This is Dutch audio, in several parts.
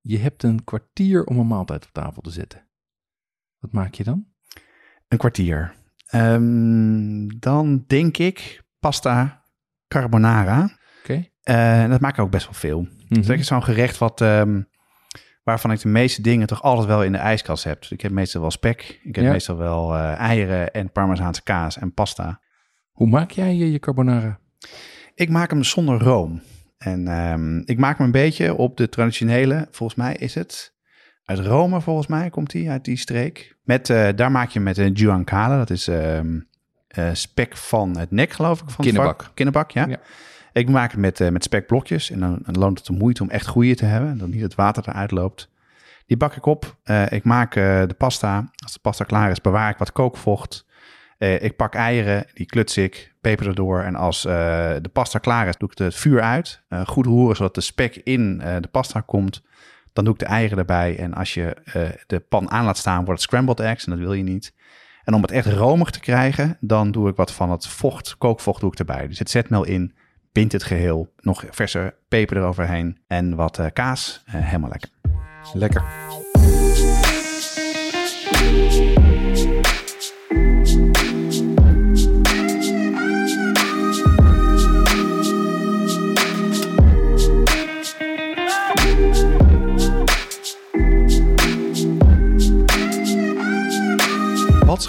je hebt een kwartier om een maaltijd op tafel te zetten. Wat maak je dan? Een kwartier. Ehm, dan denk ik pasta carbonara. Oké. Eh, en dat maak ik ook best wel veel. Mhm. Dat is zo'n gerecht wat, ehm, waarvan ik de meeste dingen toch altijd wel in de ijskast heb. Dus ik heb meestal wel spek, ik heb Ja. meestal wel eh, eieren en parmezaanse kaas en pasta. Hoe maak jij je carbonara? Ik maak hem zonder room. En ehm, ik maak hem een beetje op de traditionele, volgens mij is het uit Rome, volgens mij komt hij uit die streek. Met, eh, daar maak je met een giancale, dat is ehm, eh, spek van het nek, geloof ik. Van Kinderbak. Kinderbak, ja. Ja. Ik maak het met, eh, met spekblokjes en dan, dan loont het de moeite om echt goede te hebben, dat niet het water eruit loopt. Die bak ik op. Ik maak de pasta. Als de pasta klaar is, bewaar ik wat kookvocht. Eh, ik pak eieren, die kluts ik, peper erdoor. En als eh, de pasta klaar is, doe ik het vuur uit. Eh, goed roeren, zodat de spek in de pasta komt. Dan doe ik de eieren erbij. En als je de pan aan laat staan, wordt het scrambled eggs. En dat wil je niet. En om het echt romig te krijgen, dan doe ik wat van het vocht, kookvocht doe ik erbij. Dus het zetmeel in, bind het geheel. Nog verse peper eroverheen. En wat kaas. Helemaal lekker. Lekker.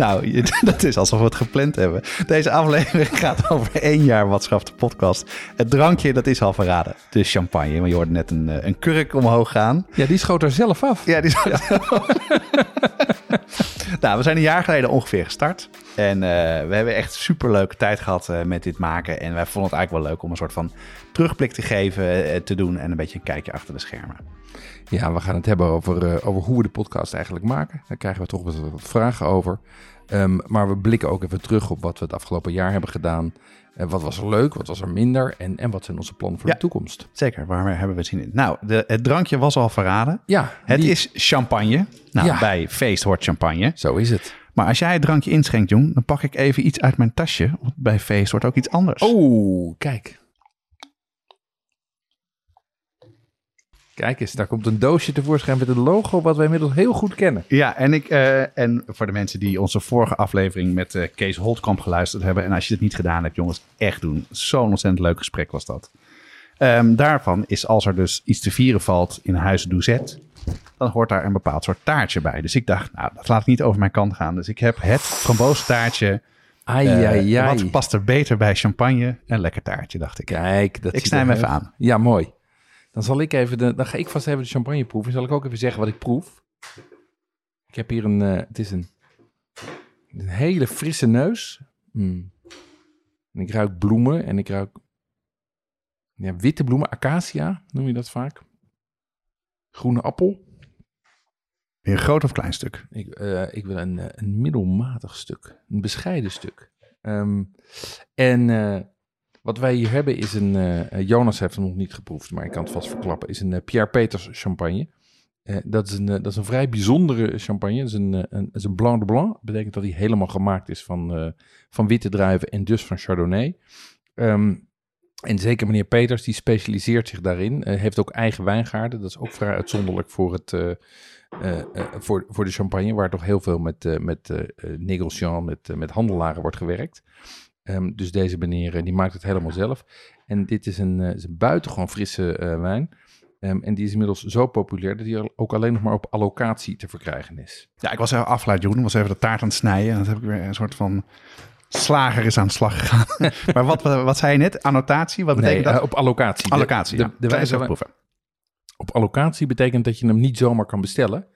nou, dat is alsof we het gepland hebben. Deze aflevering gaat over één jaar Watschaf de podcast. Het drankje, dat is al verraden. De champagne, want je hoorde net een, eh, een kurk omhoog gaan. Ja, die schoot er zelf af. Ja, die is... nou, we zijn een jaar geleden ongeveer gestart. En eh, we hebben echt super leuke tijd gehad eh, met dit maken. En wij vonden het eigenlijk wel leuk om een soort van terugblik te geven, te doen. En een beetje een kijkje achter de schermen. Ja, we gaan het hebben over, over hoe we de podcast eigenlijk maken. Daar krijgen we toch wat vragen over. Ehm, maar we blikken ook even terug op wat we het afgelopen jaar hebben gedaan. Eh, wat was er leuk, wat was er minder en, en wat zijn onze plannen voor Ja. de toekomst. Zeker, waar hebben we zin in? Nou, de, het drankje was al verraden. Ja, Het die- is champagne. Nou, Ja. bij feest hoort champagne. Zo is het. Maar als jij het drankje inschenkt, jong, dan pak ik even iets uit mijn tasje. Want bij feest hoort ook iets anders. Oh, kijk. Kijk eens, daar komt een doosje tevoorschijn met een logo wat wij inmiddels heel goed kennen. Ja, en, ik, eh, en voor de mensen die onze vorige aflevering met eh, Kees Holtkamp geluisterd hebben. En als je het niet gedaan hebt, jongens, echt doen. Zo'n ontzettend leuk gesprek was dat. Ehm, daarvan is als er dus iets te vieren valt in Huis Douzet, dan hoort daar een bepaald soort taartje bij. Dus ik dacht, nou, dat laat ik niet over mijn kant gaan. Dus ik heb het framboostataartje. Ai, Eh, ai, ai. Wat past er beter bij champagne? Een lekker taartje, dacht ik. Kijk, dat Ik snij hem heel- even aan. Ja, mooi. Dan zal ik even de, dan ga ik vast even de champagne proeven. Zal ik ook even zeggen wat ik proef. Ik heb hier een, eh, het is een, een hele frisse neus. Mm. En ik ruik bloemen en ik ruik ja, witte bloemen, acacia noem je dat vaak. Groene appel. Weer een groot of klein stuk? Ik, eh, ik wil een, eh, een middelmatig stuk, een bescheiden stuk. Ehm, en wat wij hier hebben is een, eh, Jonas heeft hem nog niet geproefd, maar ik kan het vast verklappen, is een eh, Pierre Peters champagne. Eh, dat, is een, eh, dat is een vrij bijzondere champagne. Dat is een, eh, een, is een Blanc de Blanc. Dat betekent dat hij helemaal gemaakt is van, eh, van witte druiven en dus van Chardonnay. Ehm, en zeker meneer Peters, die specialiseert zich daarin. Eh, heeft ook eigen wijngaarden. Dat is ook vrij uitzonderlijk voor, het, eh, eh, eh, voor, voor de champagne, waar toch heel veel met, eh met eh, eh, negociant, met, eh, met handelaren wordt gewerkt. Ehm, dus deze meneer, eh, die maakt het helemaal zelf. En dit is een, eh, is een buitengewoon frisse eh, wijn. Ehm, en die is inmiddels zo populair dat die ook alleen nog maar op allocatie te verkrijgen is. Ja, ik was even afgeleid, Jeroen. Ik was even de taart aan het snijden. En dan heb ik weer een soort van slager is aan de slag gegaan. maar wat, wat zei je net? Annotatie? Wat betekent Nee, dat? op allocatie. Allocatie, de, ja. de, wijze proeven. op allocatie betekent dat je hem niet zomaar kan bestellen.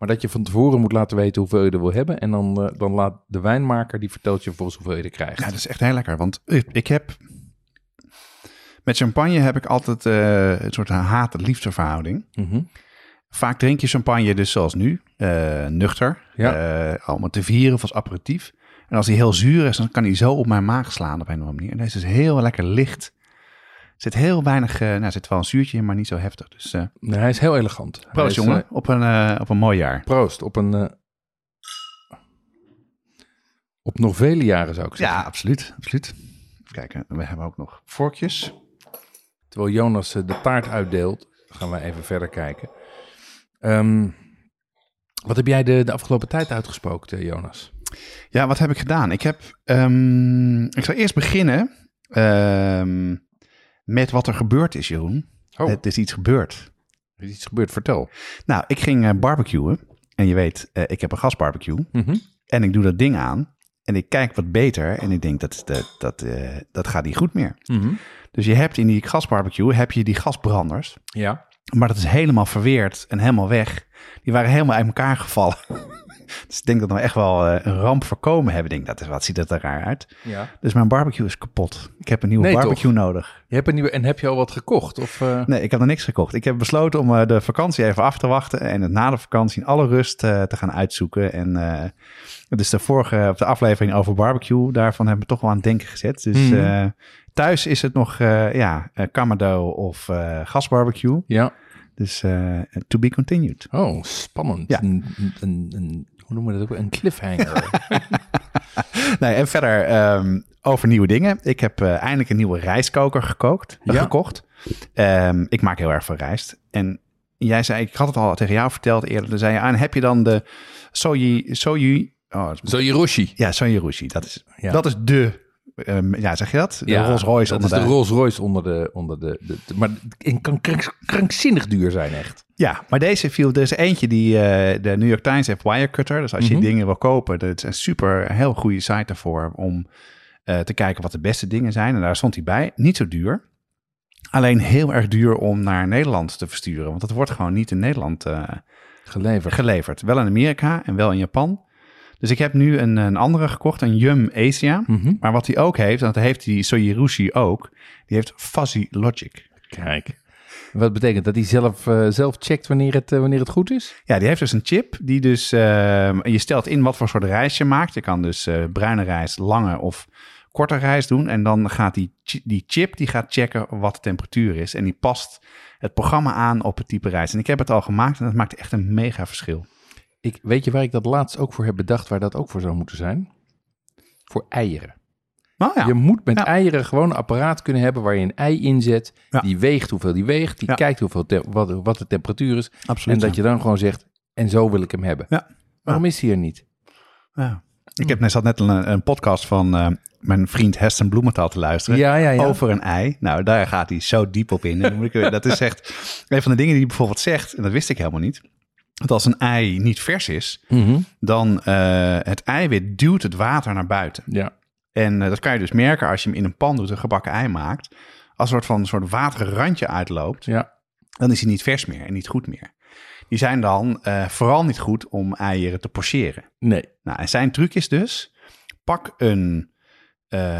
Maar dat je van tevoren moet laten weten hoeveel je er wil hebben. En dan, eh, dan laat de wijnmaker, die vertelt je vervolgens hoeveel je er krijgt. Ja, dat is echt heel lekker. Want ik, ik heb... Met champagne heb ik altijd eh, een soort haat-liefde verhouding. Mhm. Vaak drink je champagne dus zoals nu, eh, nuchter. Ja. allemaal te vieren of als aperitief. En als hij heel zuur is, dan kan hij zo op mijn maag slaan op een of andere manier. En deze is heel lekker licht. Er zit heel weinig, eh, nou, er zit wel een zuurtje in, maar niet zo heftig. Dus eh, Nee, hij is heel elegant. Proost is, jongen, eh, op, een, op een mooi jaar. proost. Op een... op nog vele jaren zou ik zeggen. Ja, absoluut, absoluut. Even kijken, we hebben ook nog vorkjes. Terwijl Jonas de taart uitdeelt, gaan we even verder kijken. Ehm, wat heb jij de, de afgelopen tijd uitgespookt, eh, Jonas? Ja, wat heb ik gedaan? Ik heb, ehm, ik zal eerst beginnen ehm, met wat er gebeurd is, Jeroen. Oh, Het is iets gebeurd. er is iets gebeurd, vertel. Nou, ik ging eh, barbecuen. En je weet, eh, ik heb een gasbarbecue. Mhm. En ik doe dat ding aan. En ik kijk wat beter. En ik denk, dat, dat, dat, eh, dat gaat niet goed meer. Mhm. Dus je hebt in die gasbarbecue, heb je die gasbranders. Ja. Maar dat is helemaal verweerd en helemaal weg. Die waren helemaal uit elkaar gevallen. dus ik denk dat we echt wel eh, een ramp voorkomen hebben. Ik denk, dat is, wat ziet het er raar uit. ja. Dus mijn barbecue is kapot. Ik heb een nieuwe Nee, barbecue nodig. Je hebt een nieuwe, en heb je al wat gekocht? Of, eh, Nee, ik heb er niks gekocht. Ik heb besloten om eh, de vakantie even af te wachten. En het na de vakantie in alle rust te gaan uitzoeken. En dus de vorige op de aflevering over barbecue, daarvan hebben we toch wel aan het denken gezet. Dus Mhm. thuis is het nog ja, Kamado of gasbarbecue. Ja. Dus to be continued. Oh, spannend. Ja. Een, een, een, een- hoe noemen we dat ook? Een cliffhanger. Nee, en verder ehm, over nieuwe dingen. Ik heb eh, eindelijk een nieuwe rijstkoker gekookt, Ja. gekocht. Ehm, ik maak heel erg veel rijst. En jij zei, ik had het al tegen jou verteld eerder. Dan zei je aan, heb je dan de soji, soji, oh, Hiroshi. ja, sojirushi. Dat is, Ja. dat is de, ehm, ja, zeg je dat? De Rolls Royce dat onder is de de- Rolls Royce onder de... Onder de, de, de- maar het kan krank- krankzinnig duur zijn, echt. Ja, maar deze viel, er is eentje die eh, de New York Times heeft Wirecutter. Dus als je Mhm. dingen wil kopen, dat is een super, heel goede site daarvoor om eh, te kijken wat de beste dingen zijn. En daar stond hij bij. Niet zo duur. Alleen heel erg duur om naar Nederland te versturen. Want dat wordt gewoon niet in Nederland eh, Geleverd. geleverd. Wel in Amerika en wel in Japan. Dus ik heb nu een, een andere gekocht, een Yum Asia. Mhm. Maar wat hij ook heeft, en dat heeft die Sojirushi ook, die heeft Fuzzy Logic. Kijk. Wat betekent dat hij zelf, eh, zelf checkt wanneer het, eh, wanneer het goed is? Ja, die heeft dus een chip die dus... eh, je stelt in wat voor soort rijst je maakt. Je kan dus eh, bruine rijst, lange of korte rijst doen. En dan gaat die, die chip die gaat checken wat de temperatuur is. En die past het programma aan op het type rijst. En ik heb het al gemaakt en dat maakt echt een mega verschil. Ik, weet je waar ik dat laatst ook voor heb bedacht, waar dat ook voor zou moeten zijn? Voor eieren. Nou ja, Je moet met Ja. eieren gewoon een apparaat kunnen hebben waar je een ei in zet. Ja. Die weegt hoeveel die weegt. Die kijkt hoeveel te- wat, wat de temperatuur is. absoluut. en dat je dan gewoon zegt, en zo wil ik hem hebben. Ja. Waarom is hij er niet? Ja. Ik heb net, zat net een, een podcast van eh, mijn vriend Heston Bloementhal te luisteren. Ja, ja, ja. Over een ei. Nou, daar gaat hij zo diep op in. Dat is echt een van de dingen die hij bijvoorbeeld zegt. En dat wist ik helemaal niet. Dat als een ei niet vers is, Mhm. dan uh, het eiwit duwt het water naar buiten. Ja. En uh, dat kan je dus merken als je hem in een pan doet, een gebakken ei maakt. Als een soort van een soort waterig randje uitloopt, ja. dan is hij niet vers meer en niet goed meer. Die zijn dan uh, vooral niet goed om eieren te pocheren. Nee. Nou, en zijn truc is dus, pak een,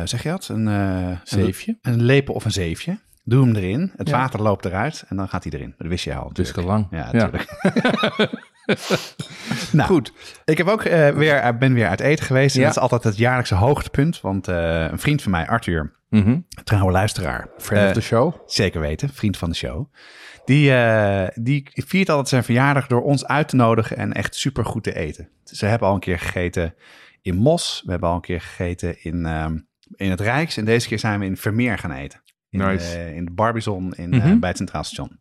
zeg je dat? Een zeefje. Een, een, lepel of een zeefje. Doe hem erin. Het Ja. water loopt eruit en dan gaat hij erin. Dat wist je al. Dus te lang. Ja, Ja. natuurlijk. nou, Goed. Ik heb ook uh, weer, ben weer uit eten geweest. En Ja. dat is altijd het jaarlijkse hoogtepunt. Want uh, een vriend van mij, Arthur, Mhm. trouwe luisteraar. Friend of eh, the show. Zeker weten, vriend van de show. Die, uh, die viert altijd zijn verjaardag door ons uit te nodigen en echt super goed te eten. Ze hebben al een keer gegeten in Mos. We hebben al een keer gegeten in, um, in het Rijks. En deze keer zijn we in Vermeer gaan eten. In, Nice. uh, in de Barbizon in, Mhm. bij het Centraal Station.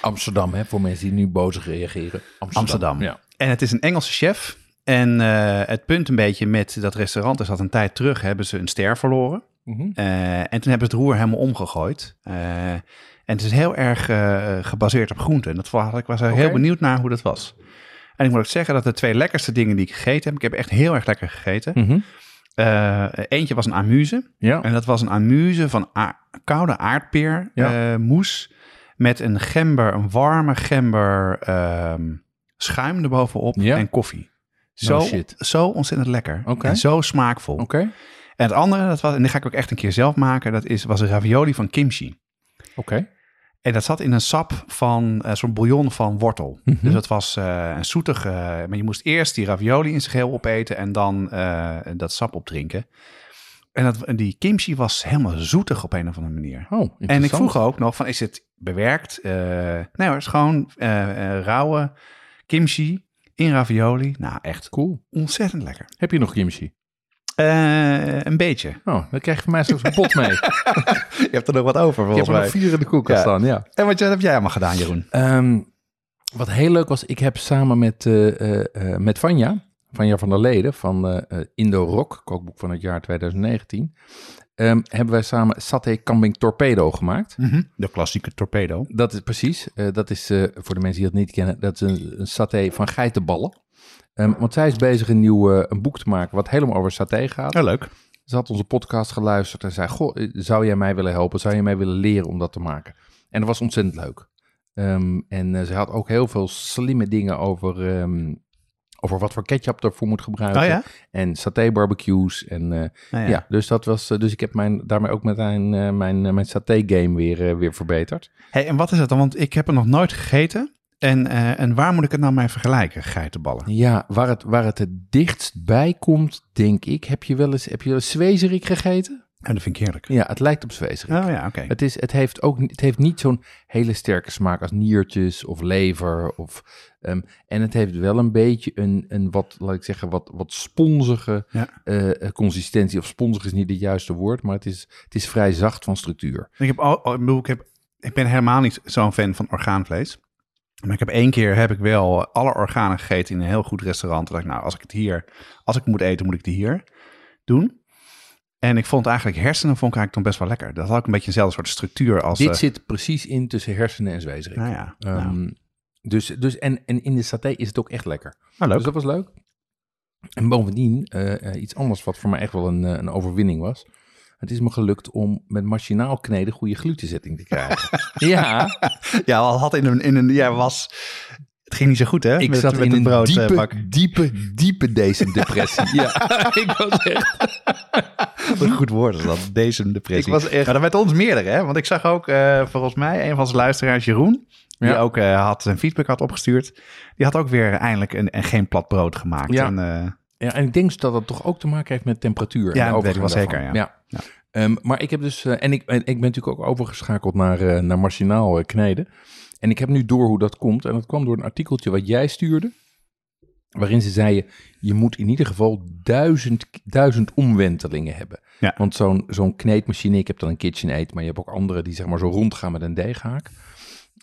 Amsterdam, hè, voor mensen die nu boos reageren. Amsterdam. Amsterdam. Ja. En het is een Engelse chef. En uh, het punt een beetje met dat restaurant is dat een tijd terug hebben ze een ster verloren. Mhm. Eh, en toen hebben ze het roer helemaal omgegooid. Eh, en het is heel erg eh, gebaseerd op groenten. En dat was, ik was heel benieuwd naar hoe dat was. En ik moet ook zeggen dat de twee lekkerste dingen die ik gegeten heb... Ik heb echt heel erg lekker gegeten. Mhm. Eh, eentje was een amuse. Ja. En dat was een amuse van koude aardpeer Ja. eh, moes. Met een gember, een warme gember ehm, schuim erbovenop Ja. en koffie. Zo, zo ontzettend lekker. En zo smaakvol. Oké. En het andere, dat was, en die ga ik ook echt een keer zelf maken, dat is, was een ravioli van kimchi. Oké. En dat zat in een sap van eh, zo'n bouillon van wortel. Mhm. Dus dat was eh, een zoetig, eh, maar je moest eerst die ravioli in zijn geheel opeten en dan dat sap opdrinken. En, dat, die kimchi was helemaal zoetig op een of andere manier. Oh, En ik vroeg ook nog van, is het bewerkt? Nee hoor, het is gewoon rauwe kimchi in ravioli. Nou, echt Cool. ontzettend lekker. Heb je nog kimchi? Eh, een beetje. Oh, dan krijg je van mij straks een pot mee. Je hebt er nog wat over Ik heb volgens er nog mij. vier in de koelkast Ja. staan, ja. En wat heb jij allemaal gedaan, Jeroen? Ehm, wat heel leuk was, ik heb samen met, eh, eh, eh, met Vanja, Vanja van der Leden van eh, eh, Indo Rock, kookboek van het jaar 2019, ehm, hebben wij samen Saté Kambing Torpedo gemaakt. De klassieke torpedo. Dat is precies, eh, dat is eh, voor de mensen die dat niet kennen, dat is een, een saté van geitenballen. Ehm, want zij is bezig een nieuw eh, een boek te maken wat helemaal over saté gaat. Ja, leuk. Ze had onze podcast geluisterd en zei: Goh, eh, zou jij mij willen helpen? Zou je mij willen leren om dat te maken? En dat was ontzettend leuk. Ehm, en eh, ze had ook heel veel slimme dingen over, ehm, over wat voor ketchup ervoor moet gebruiken. Oh ja? En saté barbecues. En Nou ja. dus dat was. dus ik heb mijn, daarmee ook meteen mijn, mijn saté game weer, weer verbeterd. Hey, en wat is het dan? Want ik heb er nog nooit gegeten. En, eh, en waar moet ik het nou mee vergelijken, geitenballen? Ja, waar het, waar het het dichtst bij komt, denk ik. Heb je wel eens, heb je wel eens zwezerik gegeten? En dat vind ik heerlijk. Ja, het lijkt op zwezerik. Oh ja, oké. Het, is, het heeft ook niet- het heeft niet zo'n hele sterke smaak als niertjes of lever. Of, ehm, en het heeft wel een beetje een, een wat, laat ik zeggen, wat, wat sponsige Ja. eh, eh, consistentie. Of sponsig is niet het juiste woord, maar het is, het is vrij zacht van structuur. Ik, heb, al, al- ik, bedoel, ik, heb, ik ben helemaal niet zo'n fan van orgaanvlees. Maar ik heb één keer heb ik wel alle organen gegeten in een heel goed restaurant. Toen dacht ik, nou, als ik het hier, als ik moet eten, moet ik het hier doen. En ik vond eigenlijk hersenen vond ik eigenlijk dan best wel lekker. Dat had ook een beetje eenzelfde soort structuur als... Dit eh, zit precies in tussen hersenen en zwezerik. nou ja, Ehm, nou, dus, dus, en, en in de saté is het ook echt lekker. nou, leuk. Dus dat was leuk. En bovendien, eh, eh, iets anders wat voor mij echt wel een, een overwinning was. Het is me gelukt om met machinaal kneden goede glutenzetting te krijgen. ja, Ja, al had in een, in een ja, was. Het ging niet zo goed, hè? ik met, zat met in een brood, eh, diepe, bakken. diepe, diepe depressie. ja, ik was echt... Wat een goed woord is dat, deze depressie. Ik was echt- Maar dat met ons meerdere, hè? Want ik zag ook, eh, volgens mij, een van onze luisteraars, Jeroen, die Ja. ook eh, had zijn feedback had opgestuurd, die had ook weer eindelijk een, een geen plat brood gemaakt. Ja. En, eh, Ja, en ik denk dat dat toch ook te maken heeft met temperatuur. Ja, en dat weet ik wel zeker, ja. Ehm, maar ik heb dus, eh, en ik, en ik ben natuurlijk ook overgeschakeld naar, eh, naar machinaal eh, kneden. En ik heb nu door hoe dat komt. En dat kwam door een artikeltje wat jij stuurde. Waarin ze zeiden, je moet in ieder geval duizend, duizend omwentelingen hebben. Ja. Want zo'n zo'n kneedmachine, ik heb dan een KitchenAid, maar je hebt ook andere die zeg maar zo rondgaan met een deeghaak.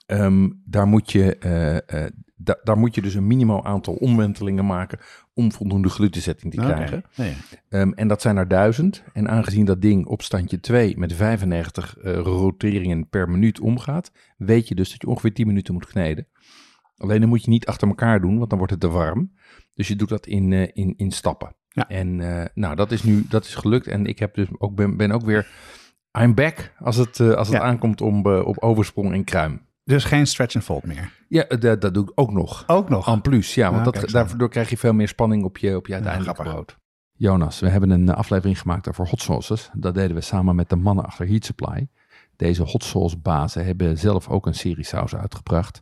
Ehm, daar, moet je, eh, eh, da- daar moet je dus een minimaal aantal omwentelingen maken om voldoende glutenzetting te krijgen. Nee, Ehm, en dat zijn er duizend. En aangezien dat ding op standje 2 met 95 eh, roteringen per minuut omgaat, weet je dus dat je ongeveer 10 minuten moet kneden. Alleen dan moet je niet achter elkaar doen, want dan wordt het te warm. Dus je doet dat in, in, in stappen. Ja. En nou, dat is nu dat is gelukt. En ik heb dus ook, ben, ben ook weer. I'm back als het, als het Ja. aankomt om, op oversprong en kruim. Dus geen stretch and fold meer. Ja, eh, dat, dat doe ik ook nog. Ook nog. En plus, ja, want Ah, dat, daardoor krijg je veel meer spanning op je, op je uiteindelijke brood. Jonas, we hebben een eh, aflevering gemaakt over hot sauces. Dat deden we samen met de mannen achter Heat Supply. Deze hot sauce bazen hebben zelf ook een serie sausen uitgebracht.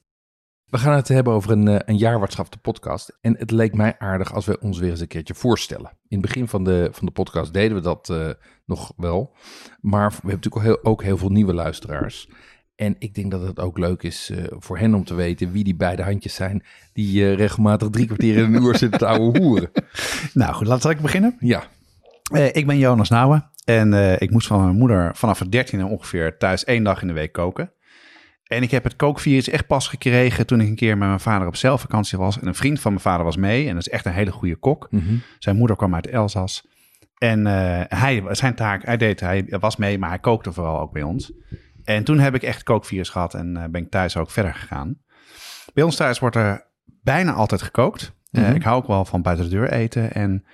We gaan het hebben over een, uh, een jaarwaardschap, de podcast. En het leek mij aardig als we ons weer eens een keertje voorstellen. In het begin van de, van de podcast deden we dat uh, nog wel. Maar we hebben natuurlijk ook heel, ook heel veel nieuwe luisteraars. En ik denk dat het ook leuk is uh, voor hen om te weten wie die beide handjes zijn die uh, regelmatig drie kwartier in een uur zitten te ouwe hoeren. Nou goed, laten we beginnen. Ja. Ik ben Jonas Nouwen en ik moest van mijn moeder vanaf het dertiende ongeveer thuis één dag in de week koken. En ik heb het kookvirus echt pas gekregen toen ik een keer met mijn vader op zelfvakantie was. En een vriend van mijn vader was mee en dat is echt een hele goede kok. Mm -hmm. Zijn moeder kwam uit Elzas. En hij, zijn taak, hij deed, hij was mee, maar hij kookte vooral ook bij ons. En toen heb ik echt kookvirus gehad en uh, ben ik thuis ook verder gegaan. Bij ons thuis wordt er bijna altijd gekookt. Mm -hmm. uh, ik hou ook wel van buiten de deur eten. En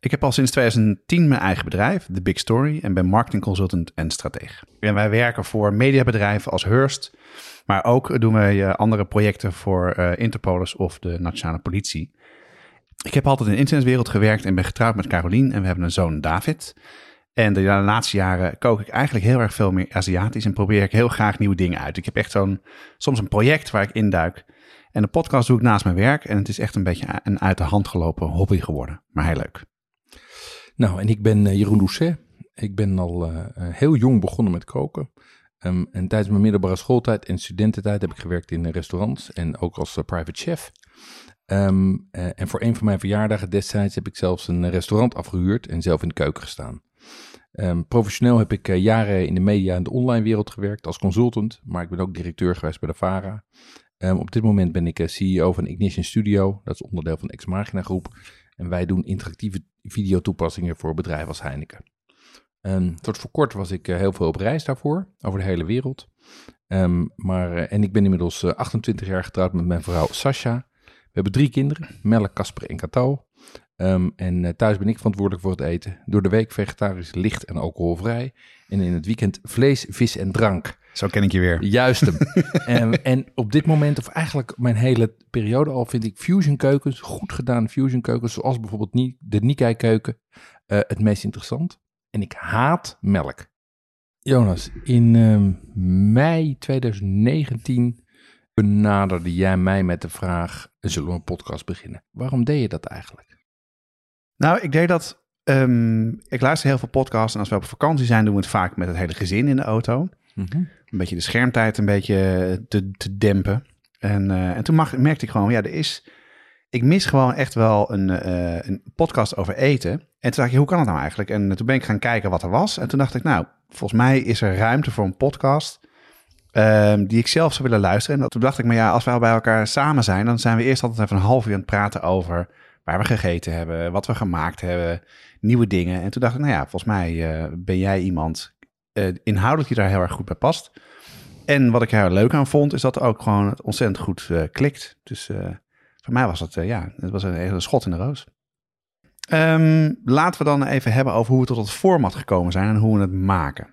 ik heb al sinds 2010 mijn eigen bedrijf, The Big Story, en ben marketing consultant en strateeg. En wij werken voor mediabedrijven als Hearst, maar ook doen wij uh, andere projecten voor uh, Interpolis of de Nationale Politie. Ik heb altijd in de internetwereld gewerkt en ben getrouwd met Carolien en we hebben een zoon David. En de laatste jaren kook ik eigenlijk heel erg veel meer Aziatisch en probeer ik heel graag nieuwe dingen uit. Ik heb echt zo'n, soms een project waar ik induik. En de podcast doe ik naast mijn werk en het is echt een beetje een uit de hand gelopen hobby geworden. Maar heel leuk. Nou, en ik ben uh, Jeroen Doucet. Ik ben al heel jong begonnen met koken. Um, en tijdens mijn middelbare schooltijd en studententijd heb ik gewerkt in restaurants en ook als uh, private chef. Um, en voor een van mijn verjaardagen destijds heb ik zelfs een restaurant afgehuurd en zelf in de keuken gestaan. Um, professioneel heb ik uh, jaren in de media en de online wereld gewerkt als consultant, maar ik ben ook directeur geweest bij de VARA. Op dit moment ben ik CEO van Ignition Studio, dat is onderdeel van Ex Machina Groep. En wij doen interactieve videotoepassingen voor bedrijven als Heineken. Um, tot voor kort was ik uh, heel veel op reis daarvoor, over de hele wereld. maar, en ik ben inmiddels 28 jaar getrouwd met mijn vrouw Sasha. We hebben drie kinderen, Melle, Casper en Kato. Um, en thuis ben ik verantwoordelijk voor het eten. Door de week vegetarisch, licht en alcoholvrij. En in het weekend vlees, vis en drank. Zo ken ik je weer. Juist hem. um, en op dit moment, of eigenlijk mijn hele periode al, vind ik fusion keukens, goed gedaan fusion keukens, zoals bijvoorbeeld de Nikkei keuken, uh, het meest interessant. En ik haat melk. Jonas, in um, mei 2019 benaderde jij mij met de vraag, zullen we een podcast beginnen? Waarom deed je dat eigenlijk? Nou, ik deed dat. Um, ik luister heel veel podcasts en als we op vakantie zijn, doen we het vaak met het hele gezin in de auto. Mm -hmm. Een beetje de schermtijd een beetje te, te dempen. En, uh, en toen mag, merkte ik gewoon, ja, er is. Ik mis gewoon echt wel een, uh, een podcast over eten. En toen dacht ik, hoe kan het nou eigenlijk? En toen ben ik gaan kijken wat er was. En toen dacht ik, nou, volgens mij is er ruimte voor een podcast. Um, die ik zelf zou willen luisteren. En toen dacht ik, maar ja, als we al bij elkaar samen zijn, dan zijn we eerst altijd even een half uur aan het praten over waar we gegeten hebben, wat we gemaakt hebben, nieuwe dingen. En toen dacht ik, nou ja, volgens mij uh, ben jij iemand uh, inhoudelijk die daar heel erg goed bij past. En wat ik er heel leuk aan vond, is dat ook gewoon ontzettend goed klikt. Dus voor mij was het, ja, het was een hele schot in de roos. Um, laten we dan even hebben over hoe we tot het format gekomen zijn en hoe we het maken.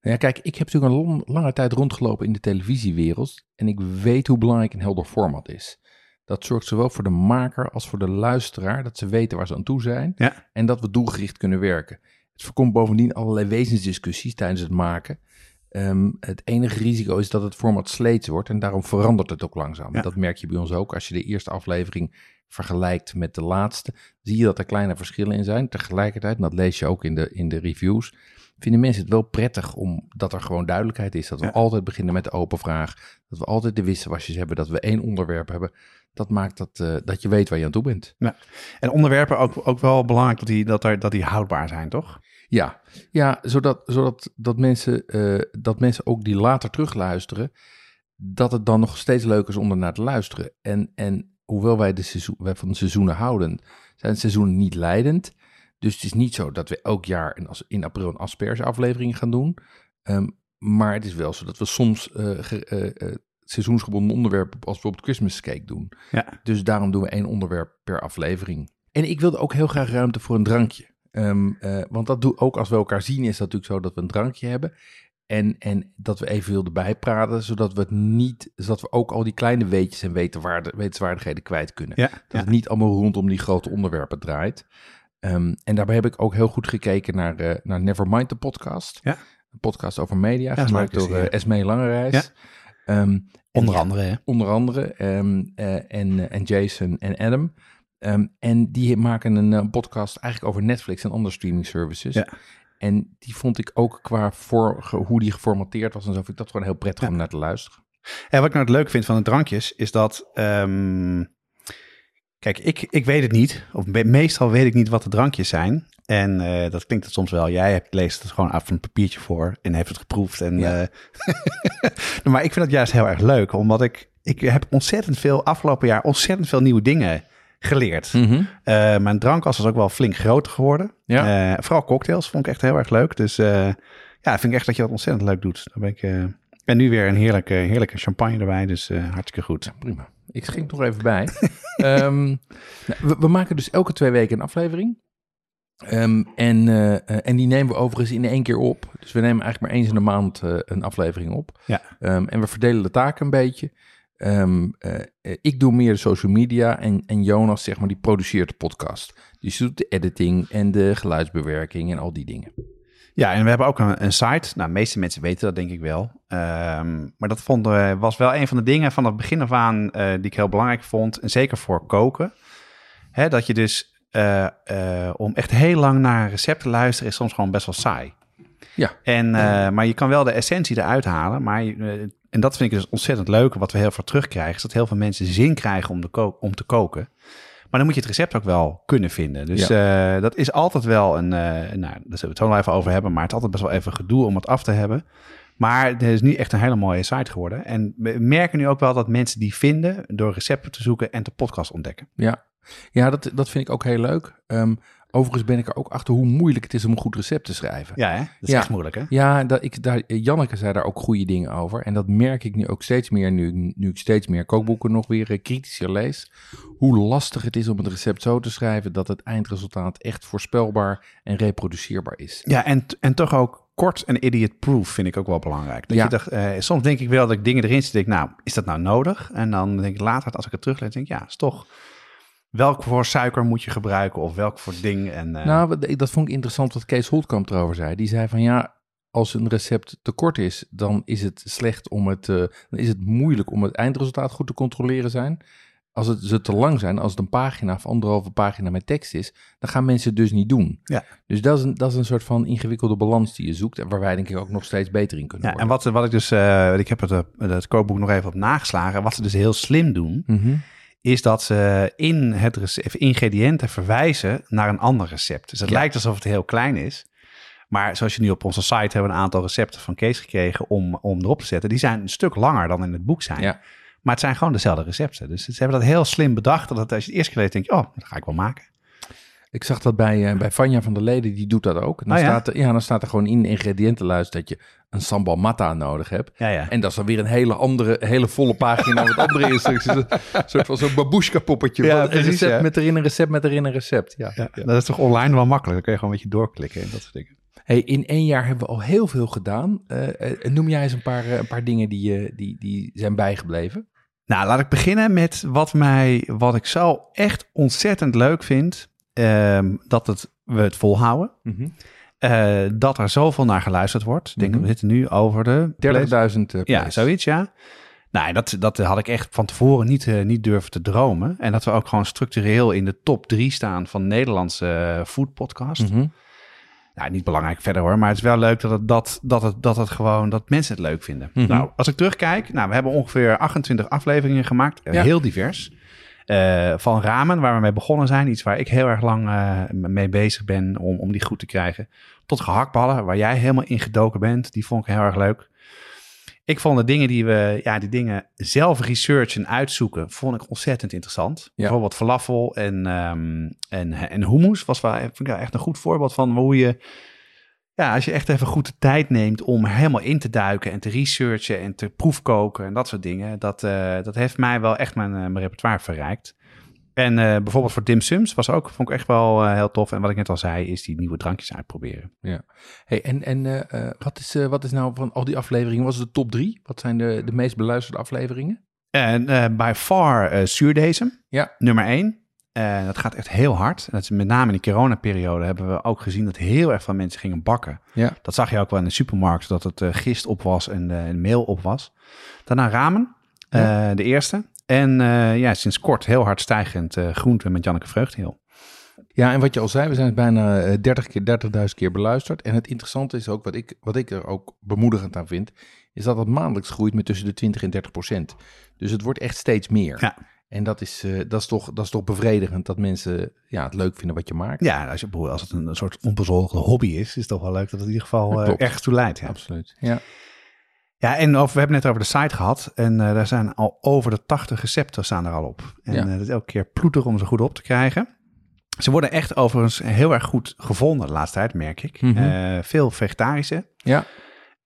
Nou ja, kijk, ik heb natuurlijk een long, lange tijd rondgelopen in de televisiewereld en ik weet hoe belangrijk een helder format is. Dat zorgt zowel voor de maker als voor de luisteraar dat ze weten waar ze aan toe zijn ja. en dat we doelgericht kunnen werken. Het voorkomt bovendien allerlei wezensdiscussies tijdens het maken. Um, het enige risico is dat het format sleets wordt en daarom verandert het ook langzaam. Ja. Dat merk je bij ons ook. Als je de eerste aflevering vergelijkt met de laatste, zie je dat er kleine verschillen in zijn. Tegelijkertijd, en dat lees je ook in de, in de reviews, vinden mensen het wel prettig omdat er gewoon duidelijkheid is. Dat we Ja. altijd beginnen met de open vraag. Dat we altijd de wisselwasjes hebben. Dat we één onderwerp hebben. Dat maakt dat, eh, dat je weet waar je aan toe bent. En onderwerpen ook, ook wel belangrijk dat die, dat, er, dat die houdbaar zijn, toch? Ja, ja zodat, zodat dat mensen, eh, dat mensen ook die later terugluisteren, dat het dan nog steeds leuk is om ernaar te luisteren. En, en hoewel wij, de seizoen, wij van de seizoenen houden, zijn seizoenen niet leidend. Dus het is niet zo dat we elk jaar in, in april een asperge-aflevering gaan doen. Ehm, maar het is wel zo dat we soms ge- eh, eh, seizoensgebonden onderwerpen als bijvoorbeeld Christmas cake doen. Ja. Dus daarom doen we één onderwerp per aflevering. En ik wilde ook heel graag ruimte voor een drankje. Ehm, eh, want dat doe ook als we elkaar zien, is dat natuurlijk zo dat we een drankje hebben. En, en dat we even wilden bijpraten, zodat we het niet, zodat we ook al die kleine weetjes en wetenswaardigheden kwijt kunnen. Ja, Dat ja. het niet allemaal rondom die grote onderwerpen draait. Ehm, en daarbij heb ik ook heel goed gekeken naar, eh naar Nevermind, de podcast. Ja. Een podcast over media, gemaakt door eh, Esmee Langereis. Ja. Ehm, Onder andere? Onder andere. ehm, eh, en, en Jason en Adam. Ehm, en die maken een eh, podcast eigenlijk over Netflix en andere streaming services. Ja. En die vond ik ook qua voor, hoe die geformateerd was en zo, vind ik dat gewoon heel prettig om naar te luisteren. En wat ik nou het leuk vind van de drankjes, is dat... ehm, kijk, ik, ik weet het niet. Of me- meestal weet ik niet wat de drankjes zijn. En eh, dat klinkt het soms wel. Jij hebt, leest het gewoon af van een papiertje voor en heeft het geproefd. En, Ja. eh, maar ik vind het juist heel erg leuk, omdat ik... Ik heb ontzettend veel, afgelopen jaar, ontzettend veel nieuwe dingen geleerd. Mhm. Eh, mijn drankkast is ook wel flink groter geworden. Ja. Eh, vooral cocktails vond ik echt heel erg leuk. Dus eh, ja, vind ik echt dat je dat ontzettend leuk doet. Daar ben ik, en nu weer een heerlijke, heerlijke champagne erbij. Dus hartstikke goed. Ja, prima. Ik schenk nog even bij. Ehm, nou, we, we maken dus elke twee weken een aflevering. Ehm, en, en die nemen we overigens in één keer op. Dus we nemen eigenlijk maar eens in de maand een aflevering op. Ja. Ehm, en we verdelen de taken een beetje. Ehm, eh, ik doe meer de social media en, en Jonas, zeg maar, die produceert de podcast. Dus die doet de editing en de geluidsbewerking en al die dingen. Ja, en we hebben ook een, een site. Nou, de meeste mensen weten dat denk ik wel. Ehm, maar dat vond, eh, was wel een van de dingen van het begin af aan eh, die ik heel belangrijk vond. En zeker voor koken. Hè, dat je dus om echt heel lang naar een recept te luisteren is soms gewoon best wel saai. Ja. En, maar je kan wel de essentie eruit halen. Maar, je- en dat vind ik dus ontzettend leuk. Wat we heel veel terugkrijgen, is dat heel veel mensen zin krijgen om, de ko- om te koken. Maar dan moet je het recept ook wel kunnen vinden. Dus eh, dat is altijd wel een, eh, nou, daar zullen we het zo wel even over hebben. Maar het is altijd best wel even gedoe om het af te hebben. Maar het is niet echt een hele mooie site geworden. En we merken nu ook wel dat mensen die vinden door recepten te zoeken en de podcast ontdekken. Ja, ja dat, dat vind ik ook heel leuk. Ehm, overigens ben ik er ook achter hoe moeilijk het is om een goed recept te schrijven. Ja, hè? dat is Ja. echt moeilijk, hè? Ja, dat ik, daar, Janneke zei daar ook goede dingen over. En dat merk ik nu ook steeds meer, nu, nu ik steeds meer kookboeken nog weer eh, kritischer lees. Hoe lastig het is om het recept zo te schrijven dat het eindresultaat echt voorspelbaar en reproduceerbaar is. Ja, en, en toch ook kort en idiot-proof vind ik ook wel belangrijk. Dat Ja. je dacht, eh, soms denk ik wel dat ik dingen erin zit, denk nou, is dat nou nodig? En dan denk ik later, als ik het teruglees, denk ik, ja, is toch... Welk voor suiker moet je gebruiken of welk voor ding? En, eh, Nou, dat vond ik interessant wat Kees Holtkamp erover zei. Die zei van ja, als een recept te kort is, dan is het slecht om het, eh, dan is het moeilijk om het eindresultaat goed te controleren zijn. Als het ze te lang zijn, als het een pagina of anderhalve pagina met tekst is, dan gaan mensen het dus niet doen. Ja. Dus dat is, een, dat is een soort van ingewikkelde balans die je zoekt en waar wij denk ik ook nog steeds beter in kunnen ja, en wat, wat ik dus, eh, ik heb het, het kookboek nog even op nageslagen. Wat ze dus heel slim doen, Mhm. Is dat ze in het recept, ingrediënten verwijzen naar een ander recept. Dus het Ja. lijkt alsof het heel klein is. Maar zoals je nu op onze site hebben we een aantal recepten van Kees gekregen om, om erop te zetten. Die zijn een stuk langer dan in het boek zijn. Ja. Maar het zijn gewoon dezelfde recepten. Dus ze hebben dat heel slim bedacht. Dat als je het eerst denk je, oh, dat ga ik wel maken. Ik zag dat bij, eh, bij Vanja van der Leden, die doet dat ook. En dan, Oh ja? staat er, ja, dan staat er gewoon in de ingrediëntenlijst dat je een sambal mata nodig hebt. Ja, ja. En dat is dan weer een hele andere, hele volle pagina met andere instructies. Een soort van zo'n babushka poppetje. Ja, een recept met erin een recept met erin een recept. Ja. Ja, Dat is toch online wel makkelijk? Dan kun je gewoon een beetje doorklikken en dat soort dingen. Hey, in één jaar hebben we al heel veel gedaan. Eh, eh, noem jij eens een paar, een paar dingen die, die, die zijn bijgebleven? Nou, laat ik beginnen met wat, mij, wat ik zo echt ontzettend leuk vind. Ehm, dat het, we het volhouden. Eh, dat er zoveel naar geluisterd wordt. Ik denk, Mhm. we zitten nu over de... 30.000 eh, Ja, zoiets, ja. Nou, dat, dat had ik echt van tevoren niet, eh, niet durven te dromen. En dat we ook gewoon structureel in de top drie staan van Nederlandse food podcast. Mhm. Nou, niet belangrijk verder hoor, maar het is wel leuk dat het, dat, dat het, dat het gewoon, dat mensen het leuk vinden. Mhm. Nou, als ik terugkijk, nou, we hebben ongeveer 28 afleveringen gemaakt, Ja. heel divers. Eh, van ramen, waar we mee begonnen zijn, iets waar ik heel erg lang eh, mee bezig ben om, om die goed te krijgen. Tot gehaktballen, waar jij helemaal in gedoken bent, die vond ik heel erg leuk. Ik vond de dingen die we, ja, die dingen zelf researchen, uitzoeken, vond ik ontzettend interessant. Bijvoorbeeld falafel en, ehm, en, en hummus was wel vind ik wel echt een goed voorbeeld van hoe je, ja, als je echt even goed de tijd neemt om helemaal in te duiken en te researchen en te proefkoken en dat soort dingen, dat, eh, dat heeft mij wel echt mijn, eh, mijn repertoire verrijkt. En eh, bijvoorbeeld voor dim sums was ook, vond ik echt wel heel tof. En wat ik net al zei, is die nieuwe drankjes uitproberen. Ja. Hey, en en wat, is, wat is nou van al die afleveringen, was het de top drie? Wat zijn de, de meest beluisterde afleveringen? En by far zuurdesem, Ja. nummer één. Eh, dat gaat echt heel hard. En dat is met name in de coronaperiode hebben we ook gezien dat heel erg veel mensen gingen bakken. Ja. Dat zag je ook wel in de supermarkt, dat het eh, gist op was en, en meel op was. Daarna ramen. Eh, de eerste. En ja, sinds kort heel hard stijgend groente met Janneke Vreugdeheel. Ja, en wat je al zei, we zijn bijna eh, 30 keer, 30.000 keer beluisterd. En het interessante is ook, wat ik, wat ik er ook bemoedigend aan vind, is dat het maandelijks groeit met tussen de 20 en 30 procent. Dus het wordt echt steeds meer. Ja. En dat is, eh, dat, is toch, dat is toch bevredigend dat mensen ja, het leuk vinden wat je maakt. Ja, als, je, als het een, een soort onbezorgde hobby is, is het toch wel leuk dat het in ieder geval klopt. ergens toe leidt. Ja. Absoluut. Ja. Ja, en over, we hebben het net over de site gehad. En eh, daar zijn al over de 80 recepten staan er al op. En Ja. dat is elke keer ploeter om ze goed op te krijgen. Ze worden echt overigens heel erg goed gevonden de laatste tijd, merk ik. Mhm. Veel vegetarische. Ja.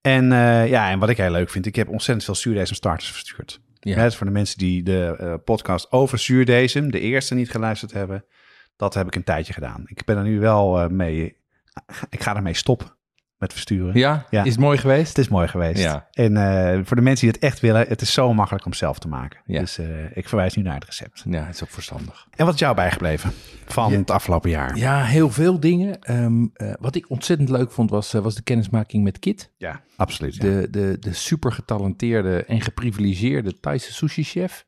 En, ja, en wat ik heel leuk vind, ik heb ontzettend veel zuurdesem starters verstuurd. Ja. Voor de mensen die de eh, podcast over zuurdesem, de eerste niet geluisterd hebben, dat heb ik een tijdje gedaan. Ik ben er nu wel eh, mee, ik ga ermee stoppen met versturen. Ja? Ja. is het mooi geweest? Het is mooi geweest. Ja. En eh, voor de mensen die het echt willen, het is zo makkelijk om zelf te maken. Ja. Dus eh, ik verwijs nu naar het recept. Ja, het is ook verstandig. En wat is jou bijgebleven van Ja. het afgelopen jaar? Ja, heel veel dingen. Ehm, eh, wat ik ontzettend leuk vond, was, was de kennismaking met Kit. Ja, absoluut. De, de, de super getalenteerde en geprivilegeerde Thaise sushi-chef.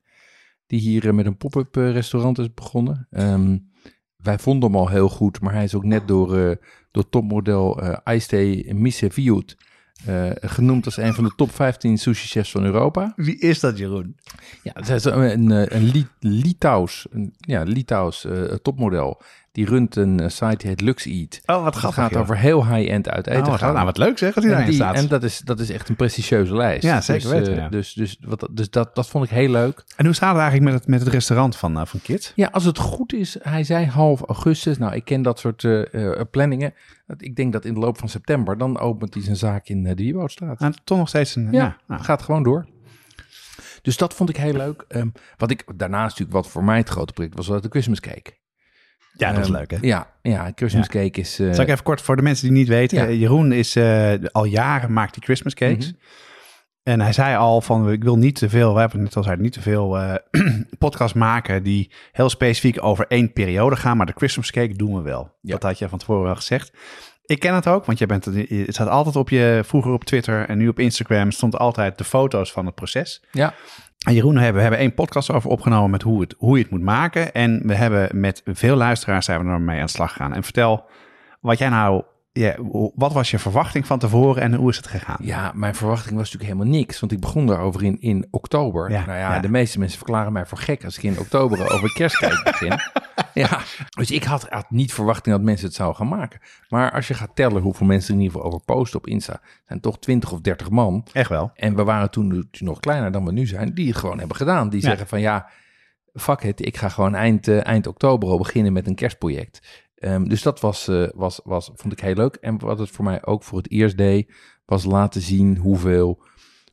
Die hier met een pop-up restaurant is begonnen. Ehm, wij vonden hem al heel goed, maar hij is ook net door, door topmodel eh Aiste Miseviut eh genoemd als een van de top 15 sushi-chefs van Europa. Wie is dat, Jeroen? Ja, het is een, een, eh, een Li- Litouws, een, ja, Litouws eh, topmodel. Die runt een eh, site die heet Lux Eat. Oh, wat Het grappig. gaat joh. over heel high-end uit eten Oh, wat, gaan. nou, wat leuk zeg, als En, daarin die- staat. en dat, is, dat is echt een prestigieuze lijst. Ja, zeker dus, weten, eh, ja. Dus, dus, wat, dus dat, dat vond ik heel leuk. En hoe staat het eigenlijk met het, met het restaurant van, eh, van Kit? Ja, als het goed is, hij zei half augustus. Nou, ik ken dat soort planningen. Ik denk dat in de loop van september, dan opent hij zijn zaak in de Wieboudstraat. Nou, toch nog steeds een... Ja, Ja, nou, gaat gewoon door. Dus dat vond ik heel leuk. Ehm, wat ik daarnaast natuurlijk, wat voor mij het grote project was, was de Christmas cake. Ja, dat is Ehm, leuk, hè? Ja, ja Christmas cake is... eh, Zal ik even kort voor de mensen die niet weten. Ja. eh, Jeroen is eh, al jaren maakt die Christmas cakes. Mhm. En hij zei al van, ik wil niet te veel, we hebben het net al zei, niet te veel eh podcasts maken die heel specifiek over één periode gaan. Maar de Christmas cake doen we wel. Ja. Dat had je van tevoren al gezegd. Ik ken het ook, want jij bent, het staat altijd op je, vroeger op Twitter en nu op Instagram, stond altijd de foto's van het proces. ja, En Jeroen, hebben, we hebben één podcast over opgenomen met hoe, het, hoe je het moet maken. En we hebben met veel luisteraars zijn we ermee aan de slag gegaan. En vertel wat jij nou, ja, wat was je verwachting van tevoren en hoe is het gegaan? ja, mijn verwachting was natuurlijk helemaal niks. Want ik begon daarover in, in oktober. Ja, nou ja, ja. de meeste mensen verklaren mij voor gek als ik in oktober over kerstcake begin. Ja, dus ik had, had niet verwachting dat mensen het zouden gaan maken. Maar als je gaat tellen hoeveel mensen er in ieder geval over posten op Insta, zijn toch 20 of 30 man. Echt wel. En we waren toen nog kleiner dan we nu zijn, die het gewoon hebben gedaan. Die Ja. zeggen van ja, fuck it, ik ga gewoon eind, eh, eind oktober al beginnen met een kerstproject. Ehm, dus dat was, eh, was, was, vond ik heel leuk. En wat het voor mij ook voor het eerst deed, was laten zien hoeveel,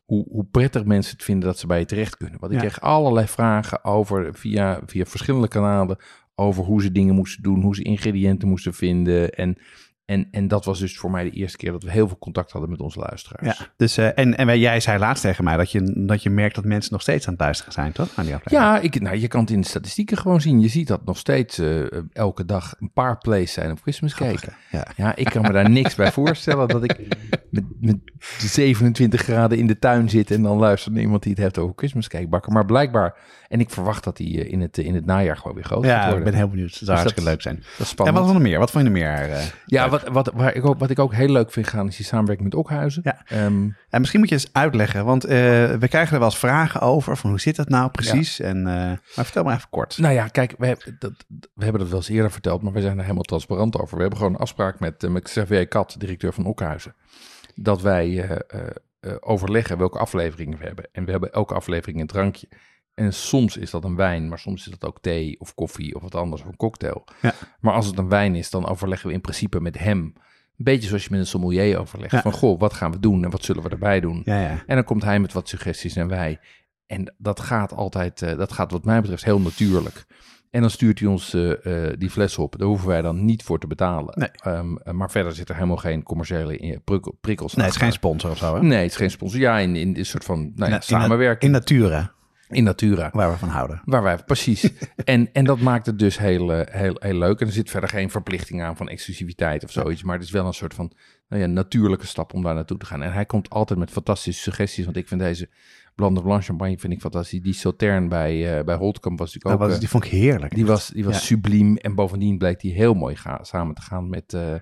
hoe, hoe prettig mensen het vinden dat ze bij je terecht kunnen. Want ik Ja. kreeg allerlei vragen over, via, via verschillende kanalen, over hoe ze dingen moesten doen, hoe ze ingrediënten moesten vinden. En, en, en dat was dus voor mij de eerste keer dat we heel veel contact hadden met onze luisteraars. Ja, dus, eh, en, en jij zei laatst tegen mij dat je, dat je merkt dat mensen nog steeds aan het luisteren zijn, toch? Aan die. Ja, ik, nou, je kan het in de statistieken gewoon zien. Je ziet dat nog steeds eh, elke dag een paar plays zijn op Christmas Cake. Ja. Ja, ik kan me daar niks bij voorstellen dat ik met, met 27 graden in de tuin zit en dan luistert naar iemand die het heeft over Christmas Cake bakken. Maar blijkbaar, en ik verwacht dat die eh, in het, in het najaar gewoon weer groot gaat Ja, ik ben heel benieuwd. Zou dat- hartstikke leuk zijn. Dat is En spannend. wat was er nog meer? Wat vond je er meer? eh? ja, wat, wat, waar ik ook, wat ik ook heel leuk vind gaan is die samenwerking met Okhuizen. Ja. Ehm, En misschien moet je eens uitleggen, want eh, we krijgen er wel eens vragen over van hoe zit dat nou precies? En, eh, maar vertel maar even kort. Nou ja, kijk, we, hebben dat, we hebben dat wel eens eerder verteld, maar we zijn er helemaal transparant over. We hebben gewoon een afspraak met, eh, met Xavier Kat, directeur van Okhuizen, dat wij eh, eh, eh, overleggen welke afleveringen we hebben. En we hebben elke aflevering een drankje. En soms is dat een wijn, maar soms is dat ook thee of koffie of wat anders, of een cocktail. Ja. Maar als het een wijn is, dan overleggen we in principe met hem. Een beetje zoals je met een sommelier overlegt. Ja. Van, goh, wat gaan we doen en wat zullen we erbij doen? Ja, ja. En dan komt hij met wat suggesties en wij. En dat gaat altijd, dat gaat wat mij betreft heel natuurlijk. En dan stuurt hij ons eh, eh, die fles op. Daar hoeven wij dan niet voor te betalen. Nee. Ehm, eh, maar verder zit er helemaal geen commerciële eh, prikkel- prikkels Nee, het is geen sponsor of zo, hè? Nee, het is geen sponsor. Ja, in, in een soort van nou samenwerking. In natura. In Natura. Waar we van houden. Waar wij, precies. en, en dat maakt het dus heel, heel, heel leuk. En er zit verder geen verplichting aan van exclusiviteit of zoiets. Maar het is wel een soort van nou ja, natuurlijke stap om daar naartoe te gaan. En hij komt altijd met fantastische suggesties. Want ik vind deze Blanc de Blanc champagne vind ik fantastisch. Die Sautern bij, uh, bij Holtkamp was natuurlijk ook... was, die vond ik heerlijk. Die was, die was ja. subliem. En bovendien bleek die heel mooi ga, samen te gaan met, uh,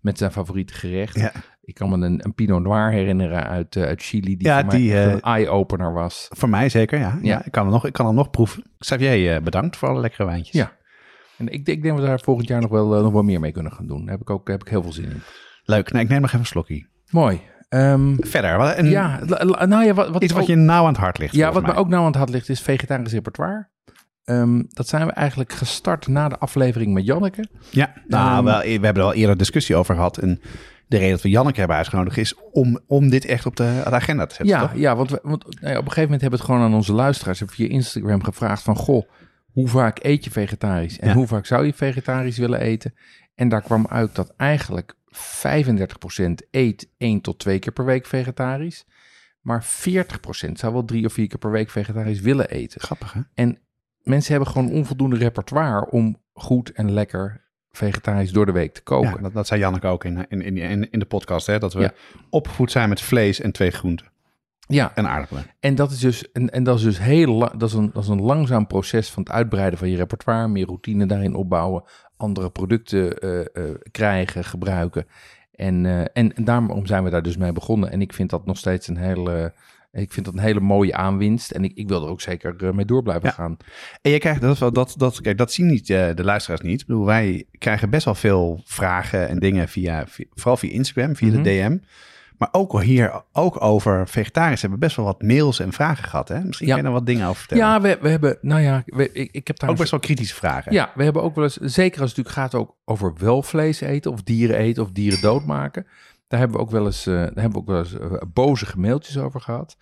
met zijn favoriete gerecht. Ja. Ik kan me een, een Pinot Noir herinneren uit, uh, uit Chili, die Ja, voor mij die, eh, een eye-opener was. Voor mij zeker, ja. ja. Ja. ik, kan hem nog, ik kan hem nog proeven. Xavier, eh, bedankt voor alle lekkere wijntjes. Ja. En ik, ik denk dat we daar volgend jaar nog wel, eh, nog wel meer mee kunnen gaan doen. Daar heb ik ook heb ik heel veel zin in. Leuk. Nou, ik neem nog even een slokje. Mooi. Ehm, Verder, een, ja, nou ja, wat, wat iets wat ook- je nauw aan het hart ligt. Ja, wat volgens me ook nou aan het hart ligt is vegetarisch repertoire. Ehm, dat zijn we eigenlijk gestart na de aflevering met Janneke. mij. Ja, nou, Ehm, wel, we hebben er al eerder discussie over gehad. En de reden dat we Janneke hebben uitgenodigd is om, om dit echt op de, de agenda te zetten. Ja, toch? ja want, we, want nou ja, op een gegeven moment hebben we het gewoon aan onze luisteraars via Instagram gevraagd van... Goh, hoe vaak eet je vegetarisch en Ja. hoe vaak zou je vegetarisch willen eten? En daar kwam uit dat eigenlijk 35% eet één tot twee keer per week vegetarisch. Maar 40% zou wel drie of vier keer per week vegetarisch willen eten. Grappig, hè? En mensen hebben gewoon onvoldoende repertoire om goed en lekker vegetarisch door de week te koken. Ja, dat, dat zei Janneke ook in, in, in, in de podcast. Hè? Dat we Ja. opgevoed zijn met vlees en twee groenten Ja, en aardappelen. en dat is dus, en, en dat is dus heel dat is, een, dat is een langzaam proces van het uitbreiden van je repertoire, meer routine daarin opbouwen, andere producten eh, eh, krijgen, gebruiken. En, eh, en, en daarom zijn we daar dus mee begonnen. En ik vind dat nog steeds een hele, ik vind dat een hele mooie aanwinst. En ik, ik wil er ook zeker mee door blijven Ja. gaan. En je krijgt dat, wel- dat, dat, kijk, dat zien niet de luisteraars niet. Ik bedoel, wij krijgen best wel veel vragen en dingen via, via- vooral via Instagram, via Mhm. de DM. Maar ook al hier, ook over vegetarisch hebben we best wel wat mails en vragen gehad. Hè? Misschien Ja. kan je er wat dingen over vertellen. Ja, we, we hebben, nou ja, we, ik, ik heb daar ook best wel kritische vragen. Ja, we hebben ook wel eens, zeker als het natuurlijk gaat ook over wel vlees eten of dieren eten of dieren doodmaken. Daar hebben we ook wel eens, eh, daar hebben we ook wel eens eh, boze mailtjes over gehad.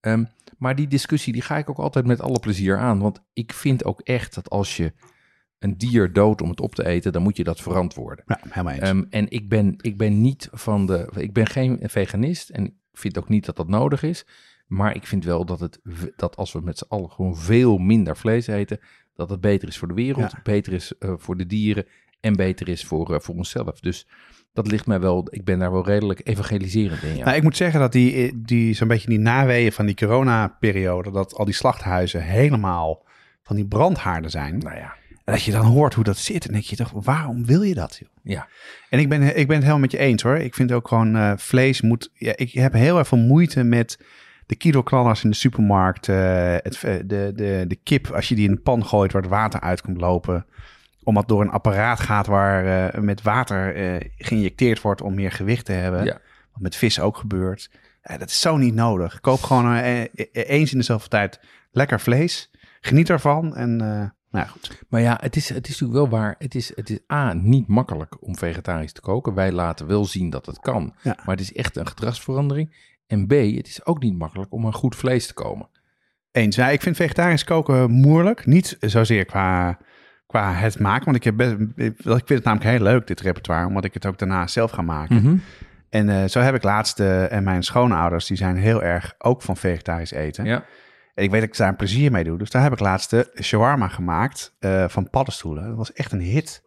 Ehm, maar die discussie die ga ik ook altijd met alle plezier aan. Want ik vind ook echt dat als je een dier doodt om het op te eten, dan moet je dat verantwoorden. Ja, helemaal eens. Ehm, en ik ben, ik ben niet van de. Ik ben geen veganist en ik vind ook niet dat dat nodig is. Maar ik vind wel dat, het, dat als we met z'n allen gewoon veel minder vlees eten, dat het beter is voor de wereld, Ja. beter is eh, voor de dieren en beter is voor, eh, voor onszelf. Dus dat ligt mij wel. Ik ben daar wel redelijk evangeliserend in. Ja. Nou, ik moet zeggen dat die, die zo'n beetje die naweeën van die corona-periode, dat al die slachthuizen helemaal van die brandhaarden zijn. nou ja, En dat je dan hoort hoe dat zit, dan denk je toch, waarom wil je dat? Joh? ja. En ik ben, ik ben het helemaal met je eens hoor. Ik vind ook gewoon eh, vlees moet. Ja, ik heb heel erg veel moeite met de kiloknallers in de supermarkt. eh, het, eh, de, de, de kip, als je die in een pan gooit waar het water uit komt lopen. Omdat door een apparaat gaat waar met water geïnjecteerd wordt om meer gewicht te hebben. Ja. Wat met vis ook gebeurt. Ja, dat is zo niet nodig. Koop gewoon eens in dezelfde tijd lekker vlees. Geniet ervan. En nou goed. Maar ja, het is, het is natuurlijk wel waar. Het is, het is A, niet makkelijk om vegetarisch te koken. Wij laten wel zien dat het kan. Ja. Maar het is echt een gedragsverandering. En B, het is ook niet makkelijk om aan goed vlees te komen. Eens. Ja, ik vind vegetarisch koken moeilijk. Niet zozeer qua, qua het maken. Want ik, heb best, ik vind het namelijk heel leuk, dit repertoire. Omdat ik het ook daarna zelf ga maken. Mhm. En eh, zo heb ik laatst... eh, en mijn schoonouders, die zijn heel erg ook van vegetarisch eten. Ja. En ik weet dat ik daar een plezier mee doe. Dus daar heb ik laatst de shawarma gemaakt eh, van paddenstoelen. Dat was echt een hit.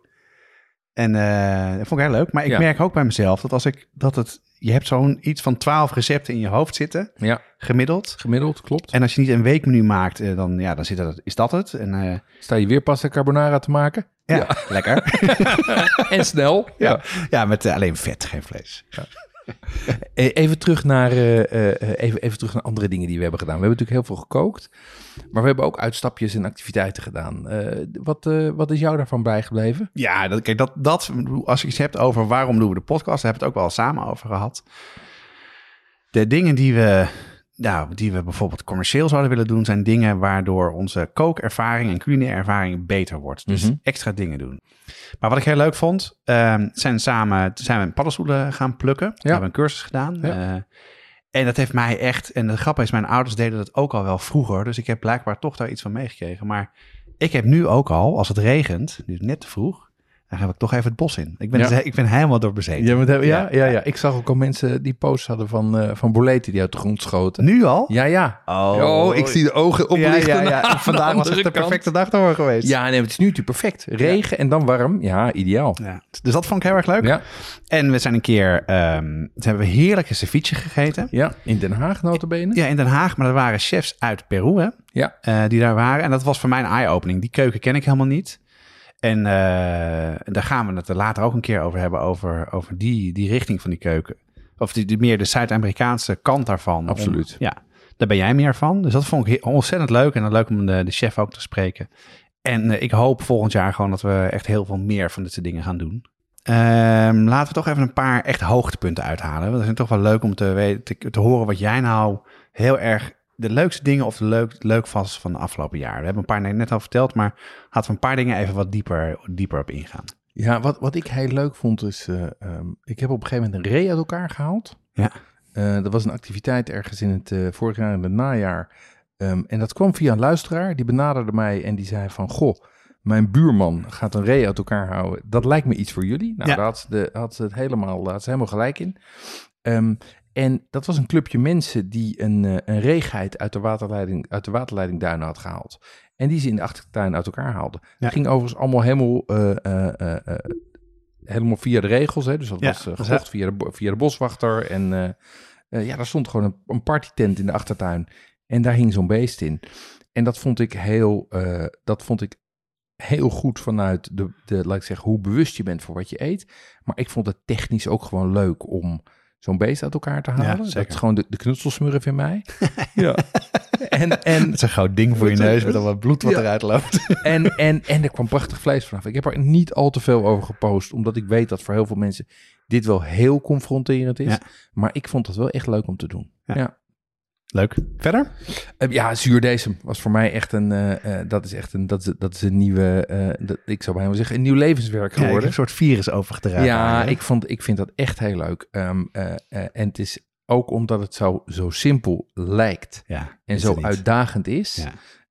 En eh, dat vond ik heel leuk. Maar ik Ja. merk ook bij mezelf dat als ik... Dat het, je hebt zo'n iets van twaalf recepten in je hoofd zitten, ja, gemiddeld. gemiddeld, klopt. En als je niet een weekmenu maakt, eh, dan, ja, dan zit dat, is dat het. En Sta je weer pasta carbonara te maken? ja, lekker. En snel. ja. ja, met alleen vet, geen vlees. Eh, Even terug, naar, eh, eh, even, even terug naar andere dingen die we hebben gedaan. We hebben natuurlijk heel veel gekookt. Maar we hebben ook uitstapjes en activiteiten gedaan. Eh, wat, wat is jou daarvan bijgebleven? Ja, dat, kijk, dat, dat, als je iets hebt over waarom doen we de podcast, daar hebben we het ook wel samen over gehad. De dingen die we, nou, die we bijvoorbeeld commercieel zouden willen doen, zijn dingen waardoor onze kookervaring en culinaire ervaring beter wordt. Dus Mhm. extra dingen doen. Maar wat ik heel leuk vond, ehm, zijn samen zijn we paddenstoelen gaan plukken. We hebben een cursus gedaan. Ja. Eh, en dat heeft mij echt, en de grap is, mijn ouders deden dat ook al wel vroeger. Dus ik heb blijkbaar toch daar iets van meegekregen. Maar ik heb nu ook al, als het regent, dus net te vroeg, Dan ga ik toch even het bos in. Ik ben, Ja. dus- ik ben helemaal door bezeten. Ja, met, ja, ja, Ja. ja, ik zag ook al mensen die posts hadden van, eh van boleten die uit de grond schoten. Nu al? Ja, ja. Oh, ik zie de ogen oplichten. ja, Vandaag was het de kant. perfecte dag ervoor geweest. Ja, nee, het is nu natuurlijk perfect. Regen en dan warm. Ja, ideaal. Ja. Dus dat vond ik heel erg leuk. Ja, En we zijn een keer, ehm toen hebben we heerlijke ceviche gegeten. ja, in Den Haag notabene. Ja, in Den Haag, maar er waren chefs uit Peru, hè, Ja. eh, die daar waren. En dat was voor mij een eye-opening. Die keuken ken ik helemaal niet. En eh, daar gaan we het er later ook een keer over hebben, over, over die, die richting van die keuken. Of die, die meer de Zuid-Amerikaanse kant daarvan. Om- Absoluut. ja, daar ben jij meer van. Dus dat vond ik ontzettend leuk. En dan leuk om de, de chef ook te spreken. En eh, ik hoop volgend jaar gewoon dat we echt heel veel meer van dit soort dingen gaan doen. Ehm, laten we toch even een paar echt hoogtepunten uithalen. Want het is toch wel leuk om te, weten, te, te horen wat jij nou heel erg de leukste dingen of de leuk, leuk was van de afgelopen jaar. We hebben een paar net al verteld, maar laten we een paar dingen even wat dieper, dieper op ingaan. Ja, wat, wat ik heel leuk vond is, eh, ehm, ik heb op een gegeven moment een ree uit elkaar gehaald. Ja. Eh, dat was een activiteit ergens in het eh, vorig jaar in het najaar. Ehm, en dat kwam via een luisteraar, die benaderde mij en die zei van, goh, mijn buurman gaat een ree uit elkaar houden. Dat lijkt me iets voor jullie. Nou, Ja. daar had ze, de, had ze het helemaal, had ze helemaal gelijk in. Ehm, en dat was een clubje mensen die een, eh, een reegheid uit de waterleiding, uit de waterleiding Duinen had gehaald. En die ze in de achtertuin uit elkaar haalden. Ja. Het ging overigens allemaal helemaal, eh, eh, helemaal via de regels. Hè? Dus dat Ja, was dat gezocht via de, via de boswachter. En ja, daar stond gewoon een, een partytent in de achtertuin. En daar hing zo'n beest in. En dat vond ik heel, dat vond ik heel goed vanuit de, de, laat ik zeggen, hoe bewust je bent voor wat je eet. Maar ik vond het technisch ook gewoon leuk om zo'n beest uit elkaar te halen. dat is gewoon de, de knutselsmurf in mij. ja. En, en, Het is een groot ding voor je neus met al wat bloed wat ja. eruit loopt. en, en, en er kwam prachtig vlees vanaf. Ik heb er niet al te veel over gepost, omdat ik weet dat voor heel veel mensen dit wel heel confronterend is. Ja. Maar ik vond het wel echt leuk om te doen. Ja. Leuk. Verder? Eh, ja zuurdesem was voor mij echt een, eh, eh, dat is echt een, dat is, dat is een nieuwe, dat, ik zou bijna zeggen, een nieuw levenswerk Ja, geworden. een soort virus overgedragen. Ja, ik, vond, ik vind dat echt heel leuk. Ehm, eh, eh, en het is ook omdat het zo, zo simpel lijkt ja, en zo uitdagend is.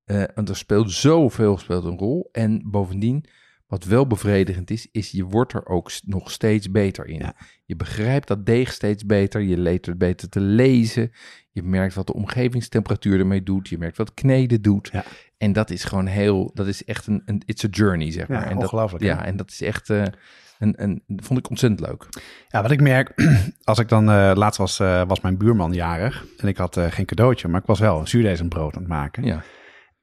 Ja. Want er speelt zoveel speelt een rol. En bovendien, wat wel bevredigend is, is je wordt er ook nog steeds beter in. Ja. Je begrijpt dat deeg steeds beter. Je leert het beter te lezen. Je merkt wat de omgevingstemperatuur ermee doet. Je merkt wat kneden doet. Ja. En dat is gewoon heel, dat is echt een, een it's a journey, zeg Ja, maar. en dat, ongelooflijk, hè? ja, en dat is echt, eh, een, een, dat vond ik ontzettend leuk. Ja, wat ik merk, als ik dan, eh, laatst was, eh, was mijn buurman jarig en ik had eh, geen cadeautje, maar ik was wel een zuurdesembrood aan het maken. Ja.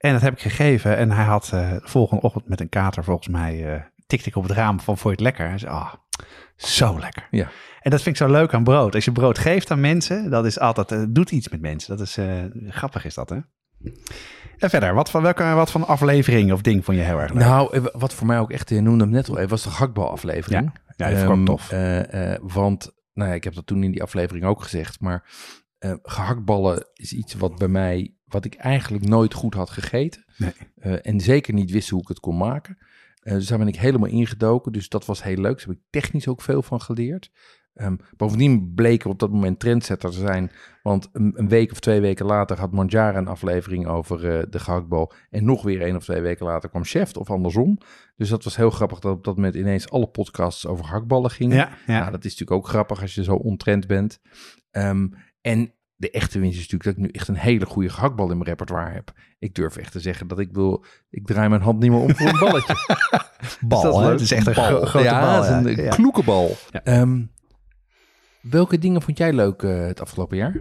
En dat heb ik gegeven en hij had eh, de volgende ochtend met een kater volgens mij, eh tikte ik op het raam van, je het lekker? Hij zei, ah, zo lekker. Ja. En dat vind ik zo leuk aan brood. Als je brood geeft aan mensen, dat is altijd, eh, doet iets met mensen. Dat is, eh, grappig is dat, hè? En verder, wat van, welke, wat van aflevering of ding vond je heel erg leuk? Nou, eh, wat voor mij ook echt, je noemde hem net al even, was de gakbalaflevering. Ja, vond ik ook Ehm, tof. eh, eh, want, nou ja, ik heb dat toen in die aflevering ook gezegd, maar eh gehaktballen is iets wat bij mij, wat ik eigenlijk nooit goed had gegeten. Nee. Eh, en zeker niet wist hoe ik het kon maken. Eh, dus daar ben ik helemaal ingedoken, dus dat was heel leuk. Daar heb ik technisch ook veel van geleerd. Ehm, bovendien bleek er op dat moment trendsetter te zijn. Want een, een week of twee weken later had Manjara een aflevering over eh, de gehaktbal. En nog weer één of twee weken later kwam Chef of andersom. Dus dat was heel grappig dat op dat moment ineens alle podcasts over gehaktballen gingen. ja, ja. Nou, dat is natuurlijk ook grappig als je zo ontrend bent. Ehm, en de echte winst is natuurlijk dat ik nu echt een hele goede gehaktbal in mijn repertoire heb. Ik durf echt te zeggen dat ik wil, ik draai mijn hand niet meer om voor een balletje. bal, dat leuk? Het is echt een Bal. gro- grote ja, bal. het is een ja. Kloekenbal. Ja. Ehm, welke dingen vond jij leuk eh, het afgelopen jaar?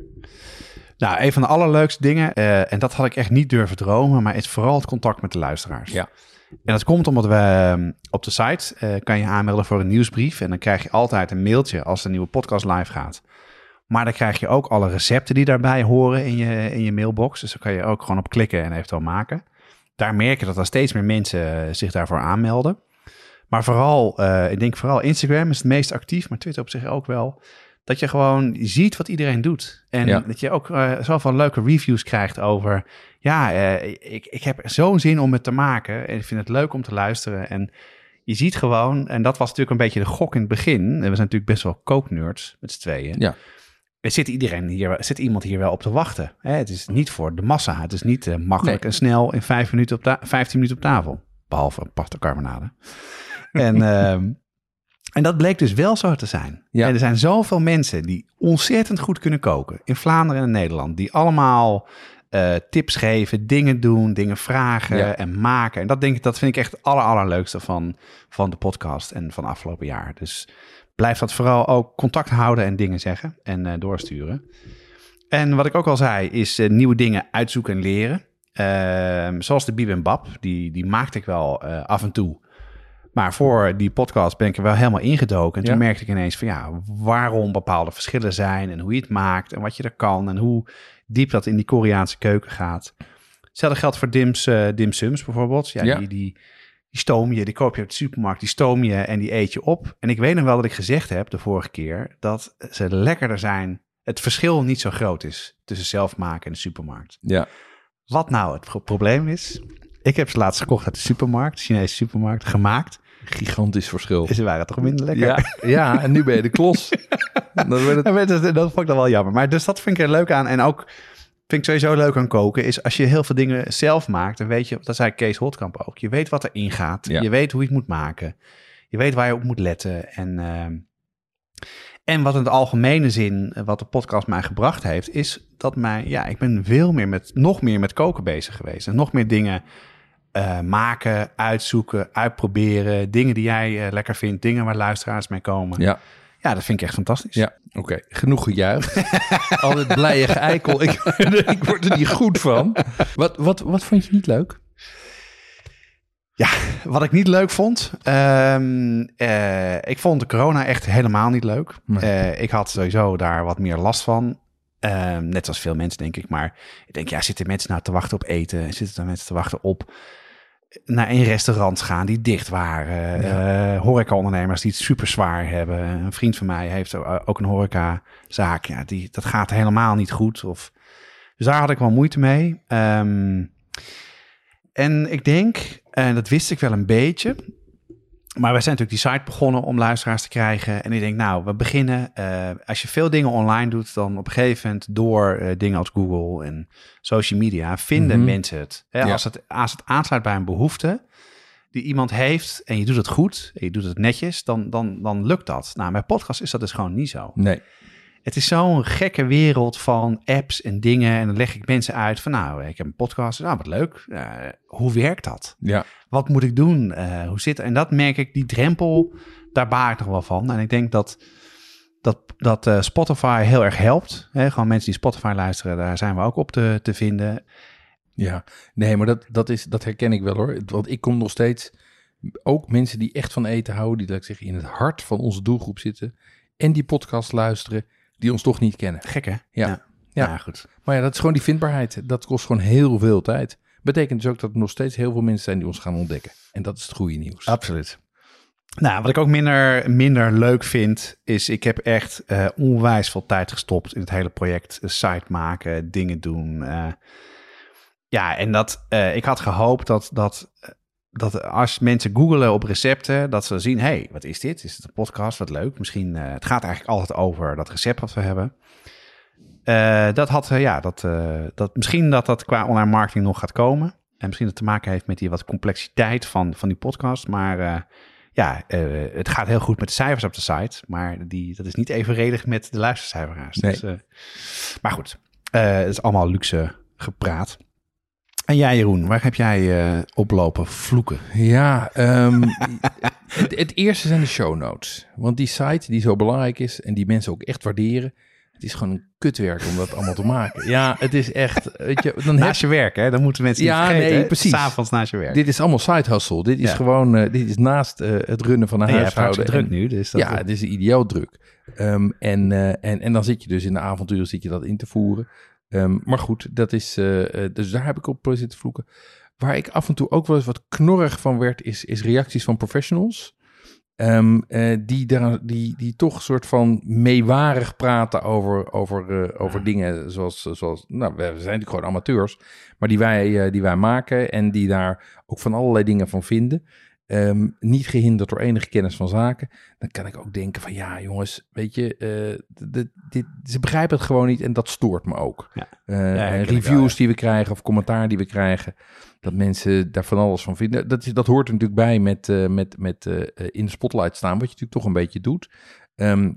Nou, een van de allerleukste dingen, eh, en dat had ik echt niet durven dromen, maar is vooral het contact met de luisteraars. Ja. En dat komt omdat we ehm, op de site eh, kan je aanmelden voor een nieuwsbrief en dan krijg je altijd een mailtje als de nieuwe podcast live gaat. Maar dan krijg je ook alle recepten die daarbij horen in je, in je mailbox. Dus daar kan je ook gewoon op klikken en eventueel maken. Daar merk je dat er steeds meer mensen eh, zich daarvoor aanmelden. Maar vooral, eh, ik denk vooral Instagram is het meest actief, maar Twitter op zich ook wel. Dat je gewoon ziet wat iedereen doet. En Ja. dat je ook eh, zoveel leuke reviews krijgt over... Ja, ik, ik heb zo'n zin om het te maken. En ik vind het leuk om te luisteren. En je ziet gewoon, en dat was natuurlijk een beetje de gok in het begin. En we zijn natuurlijk best wel kooknerds met z'n tweeën. Ja. Er zit, iedereen hier, zit iemand hier wel op te wachten. Het is niet voor de massa. Het is niet eh, makkelijk Nee. en snel in vijf minuten op ta- 15 minuten op tafel. Behalve pasta carbonade. en, ehm, en dat bleek dus wel zo te zijn. Ja. En er zijn zoveel mensen die ontzettend goed kunnen koken. In Vlaanderen en Nederland. Die allemaal eh, tips geven, dingen doen, dingen vragen Ja. en maken. En dat, denk ik, dat vind ik echt het aller, allerleukste van, van de podcast en van afgelopen jaar. Dus blijf dat vooral ook contact houden en dingen zeggen en eh, doorsturen. En wat ik ook al zei, is eh, nieuwe dingen uitzoeken en leren. Ehm, zoals de Bibembap, die, die maakte ik wel eh, af en toe. Maar voor die podcast ben ik er wel helemaal ingedoken. En toen Ja. merkte ik ineens van ja, waarom bepaalde verschillen zijn en hoe je het maakt en wat je er kan en hoe diep dat in die Koreaanse keuken gaat. Hetzelfde geldt voor dims, dim sums bijvoorbeeld. Ja, Ja. Die, die, die stoom je, die koop je uit de supermarkt, die stoom je en die eet je op. En ik weet nog wel dat ik gezegd heb de vorige keer dat ze lekkerder zijn. Het verschil niet zo groot is tussen zelf maken en de supermarkt. Ja. Wat nou het pro- probleem is, ik heb ze laatst gekocht uit de supermarkt, de Chinese supermarkt, gemaakt. Gigantisch verschil. Ze waren toch minder lekker. Ja, ja, en nu ben je de klos. Dan werd het... Dat vond ik dan wel jammer. Maar dus dat vind ik er leuk aan. En ook vind ik sowieso leuk aan koken, is als je heel veel dingen zelf maakt, dan weet je, dat zei Kees Holtkamp ook, je weet wat erin gaat. Ja. Je weet hoe je het moet maken. Je weet waar je op moet letten. En, ehm, en wat in het algemene zin, eh, wat de podcast mij gebracht heeft, is dat mij, ja, ik ben veel meer met, nog meer met koken bezig geweest. En nog meer dingen eh, maken, uitzoeken, uitproberen. Dingen die jij eh, lekker vindt, dingen waar luisteraars mee komen. Ja. Ja, dat vind ik echt fantastisch. ja oké. Genoeg gejuicht. Altijd blije eikel. Ik, ik word er niet goed van. Wat, wat, wat vond je niet leuk? Wat ik niet leuk vond, ehm, eh, ik vond de corona echt helemaal niet leuk. Nee. Eh, ik had sowieso daar wat meer last van. Ehm, net als veel mensen, denk ik. Maar ik denk, ja, zitten mensen nou te wachten op eten? Zitten er mensen te wachten op naar een restaurant gaan die dicht waren? Ja. Eh, horeca-ondernemers die het super zwaar hebben. Een vriend van mij heeft ook een horecazaak. Ja, die, dat gaat helemaal niet goed. Of, dus daar had ik wel moeite mee. Ehm, en ik denk, en dat wist ik wel een beetje. Maar wij zijn natuurlijk die site begonnen om luisteraars te krijgen. En ik denk, nou, we beginnen. eh, als je veel dingen online doet, dan op een gegeven moment door eh, dingen als Google en social media vinden Mhm. mensen het. Hè, Ja. als het. Als het aansluit bij een behoefte die iemand heeft en je doet het goed en je doet het netjes, dan, dan, dan lukt dat. Nou, bij podcast is dat dus gewoon niet zo. Nee. Het is zo'n gekke wereld van apps en dingen. En dan leg ik mensen uit van, nou, ik heb een podcast. Nou, wat leuk. Eh, hoe werkt dat? Ja. Wat moet ik doen? Eh, hoe zit En dat merk ik, die drempel, daar baar ik nog wel van. En ik denk dat, dat, dat eh, Spotify heel erg helpt. Hè? Gewoon mensen die Spotify luisteren, daar zijn we ook op te, te vinden. Ja, nee, maar dat, dat, is, dat herken ik wel hoor. Want ik kom nog steeds, ook mensen die echt van eten houden, die ik zeggen, in het hart van onze doelgroep zitten en die podcast luisteren, die ons toch niet kennen. Gek, hè? Ja. Ja, Ja. Ja, goed. Maar ja, dat is gewoon die vindbaarheid. Dat kost gewoon heel veel tijd. Betekent dus ook dat er nog steeds heel veel mensen zijn die ons gaan ontdekken. En dat is het goede nieuws. Absoluut. Nou, wat ik ook minder, minder leuk vind, is ik heb echt eh, onwijs veel tijd gestopt in het hele project. Een site maken, dingen doen. eh. ja, en dat, eh, ik had gehoopt dat, dat, eh, dat als mensen googelen op recepten, dat ze zien, hey, wat is dit? Is het een podcast? Wat leuk. Misschien, eh, het gaat eigenlijk altijd over dat recept wat we hebben. Eh, dat had, eh, ja, dat, dat, misschien dat dat qua online marketing nog gaat komen. En misschien dat te maken heeft met die wat complexiteit van, van die podcast. Maar ja, het gaat heel goed met de cijfers op de site. Maar die, dat is niet evenredig met de luistercijferaars. Nee. Dus, maar goed, het is allemaal luxe gepraat. En jij Jeroen, waar heb jij eh, oplopen vloeken? Ja, ehm, het, het eerste zijn de show notes. Want die site die zo belangrijk is en die mensen ook echt waarderen. Het is gewoon een kutwerk om dat allemaal te maken. Ja, het is echt, weet je, dan heb Naast je werk, hè? Dan moeten mensen Ja, niet vergeten. nee, precies. S'avonds naast je werk. Dit is allemaal side hustle. Dit is Ja. gewoon, eh, dit is naast eh, het runnen van een hebt huishouden. hartstikke druk nu, dus dat, ja, het is ideaal druk. Ehm, en, en, en dan zit je dus in de avonturen zit je dat in te voeren. Ehm, maar goed, dat is, eh, eh, dus daar heb ik op zitten vloeken. Waar ik af en toe ook wel eens wat knorrig van werd, is, is reacties van professionals. Ehm, eh, die, daar, die, die toch soort van meewarig praten over, over, over dingen zoals, zoals... Nou, we zijn natuurlijk gewoon amateurs, maar die wij, die wij maken en die daar ook van allerlei dingen van vinden. Ehm, niet gehinderd door enige kennis van zaken, dan kan ik ook denken van ja jongens, weet je, eh, dit, dit, ze begrijpen het gewoon niet en dat stoort me ook. Ja. Eh, reviews wel, ja. die we krijgen of commentaar die we krijgen, dat mensen daar van alles van vinden. Dat, dat hoort er natuurlijk bij met, eh, met, met in de spotlight staan, wat je natuurlijk toch een beetje doet. Ehm,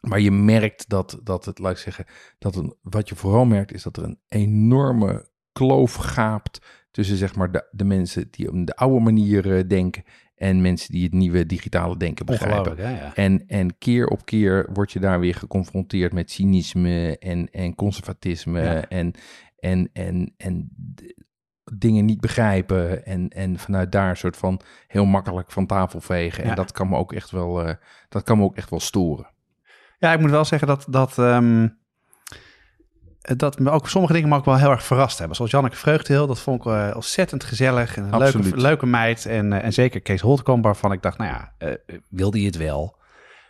maar je merkt dat, dat het, laat ik zeggen, dat een, wat je vooral merkt is dat er een enorme kloof gaapt tussen zeg maar de, de mensen die op de oude manier eh, denken en mensen die het nieuwe digitale denken begrijpen. Ja. En, en keer op keer word je daar weer geconfronteerd met cynisme en, en conservatisme Ja. en, en, en, en dingen niet begrijpen en, en vanuit daar een soort van heel makkelijk van tafel vegen. En dat kan me ook echt wel, eh, dat kan me ook echt wel storen. Ja, ik moet wel zeggen dat, dat, ehm, dat me ook sommige dingen me ook wel heel erg verrast hebben. Zoals Janneke Vreugdeheel, dat vond ik eh, ontzettend gezellig. En een leuke, leuke meid. En, eh, en zeker Kees Holtkamp, waarvan ik dacht, nou ja, eh, wilde je het wel?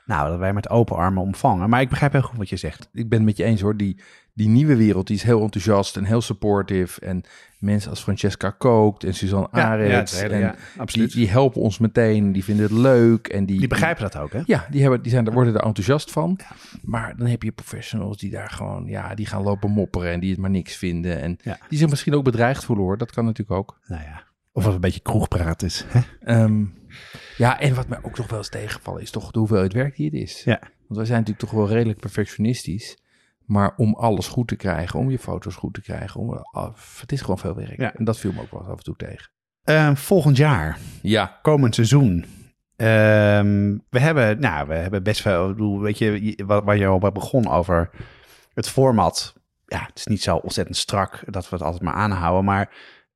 Nou, dat wij met open armen omvangen. Maar ik begrijp heel goed wat je zegt. ik ben het met je eens hoor. Die, die nieuwe wereld die is heel enthousiast en heel supportive. En mensen als Francesca Kookt en Suzanne Arends. het hele- en ja, die, absoluut. Die, die helpen ons meteen. Die vinden het leuk. En die, begrijpen dat ook, hè? Ja, die, hebben, die zijn, daar worden er enthousiast van. Maar dan heb je professionals die daar gewoon, ja, die gaan lopen mopperen en die het maar niks vinden. En Ja. die zich misschien ook bedreigd voelen hoor. Dat kan natuurlijk ook. Nou ja. Of het een beetje kroegpraat is. Hè? Ehm, ja, en wat mij ook nog wel eens tegenvallen is toch de hoeveelheid werk die het is. Ja. Want wij zijn natuurlijk toch wel redelijk perfectionistisch. Maar om alles goed te krijgen, om je foto's goed te krijgen, om, ah, het is gewoon veel werk. Ja. En dat viel me ook wel af en toe tegen. Eh, volgend jaar, Ja, komend seizoen. Ehm, we, hebben, nou, we hebben best veel, ik bedoel, weet je, waar, je al bij begon over het format. Ja, het is niet zo ontzettend strak dat we het altijd maar aanhouden, maar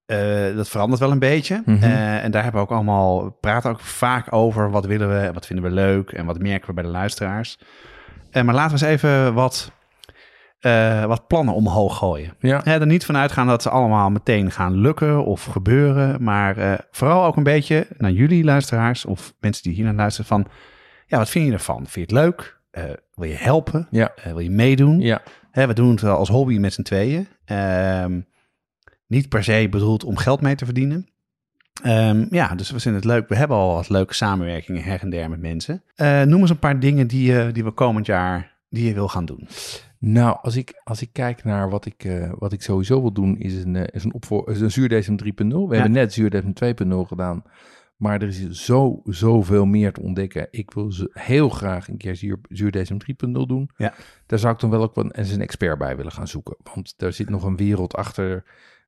eh, dat verandert wel een beetje. Mhm. Eh, en daar hebben we ook allemaal, we praten ook vaak over wat willen we, wat vinden we leuk en wat merken we bij de luisteraars. Eh, maar laten we eens even wat, eh, wat plannen omhoog gooien. ja. Ja, er niet van uitgaan dat ze allemaal meteen gaan lukken of gebeuren. Maar eh, vooral ook een beetje naar jullie luisteraars of mensen die hier naar luisteren van... Ja, wat vind je ervan? Vind je het leuk? Eh, wil je helpen? Ja. Wil je meedoen? ja. Hè, we doen het als hobby met z'n tweeën. Ehm, niet per se bedoeld om geld mee te verdienen. Ehm, ja, dus we vinden het leuk. We hebben al wat leuke samenwerkingen her en der met mensen. Noem eens een paar dingen die, je die we komend jaar die je wil gaan doen. Nou, als ik, als ik kijk naar wat ik, eh, wat ik sowieso wil doen, is een, eh, is een, opvoer, is een zuurdesem 3.0. We hebben net zuurdesem 2.0 gedaan. Maar er is zo, zoveel meer te ontdekken. Ik wil ze heel graag een keer zuur, zuurdesem 3.0 doen. Ja. Daar zou ik dan wel ook wel eens een expert bij willen gaan zoeken. Want daar zit nog een wereld achter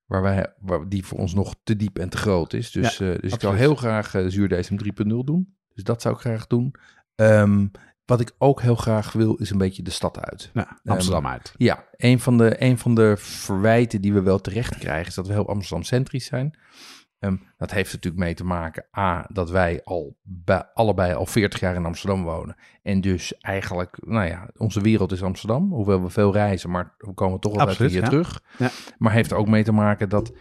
waar wij, waar, die voor ons nog te diep en te groot is. Dus, eh, dus ik zou heel graag uh, zuurdesem 3.0 doen. Dus dat zou ik graag doen. Ehm, wat ik ook heel graag wil, is een beetje de stad uit. Nou, Amsterdam uit. Ja, een van, de, een van de verwijten die we wel terecht krijgen is dat we heel Amsterdam-centrisch zijn. Ehm, dat heeft natuurlijk mee te maken, A, dat wij al bij, allebei al 40 jaar in Amsterdam wonen. En dus eigenlijk, nou ja, onze wereld is Amsterdam. Hoewel we veel reizen, maar we komen toch altijd Absoluut, hier ja. terug. Ja. Maar heeft er ook mee te maken dat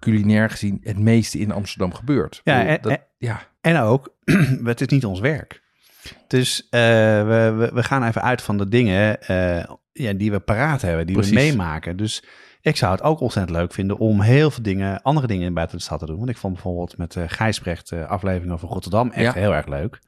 culinair gezien het meeste in Amsterdam gebeurt. Ja, en- dat, en- ja, En ook, het is niet ons werk. Dus eh, we, we, gaan even uit van de dingen eh, ja, die we paraat hebben, die Precies. we meemaken. Dus ik zou het ook ontzettend leuk vinden om heel veel dingen, andere dingen buiten de stad te doen. Want ik vond bijvoorbeeld met uh, Gijsbrecht de aflevering over Rotterdam echt Ja. heel erg leuk.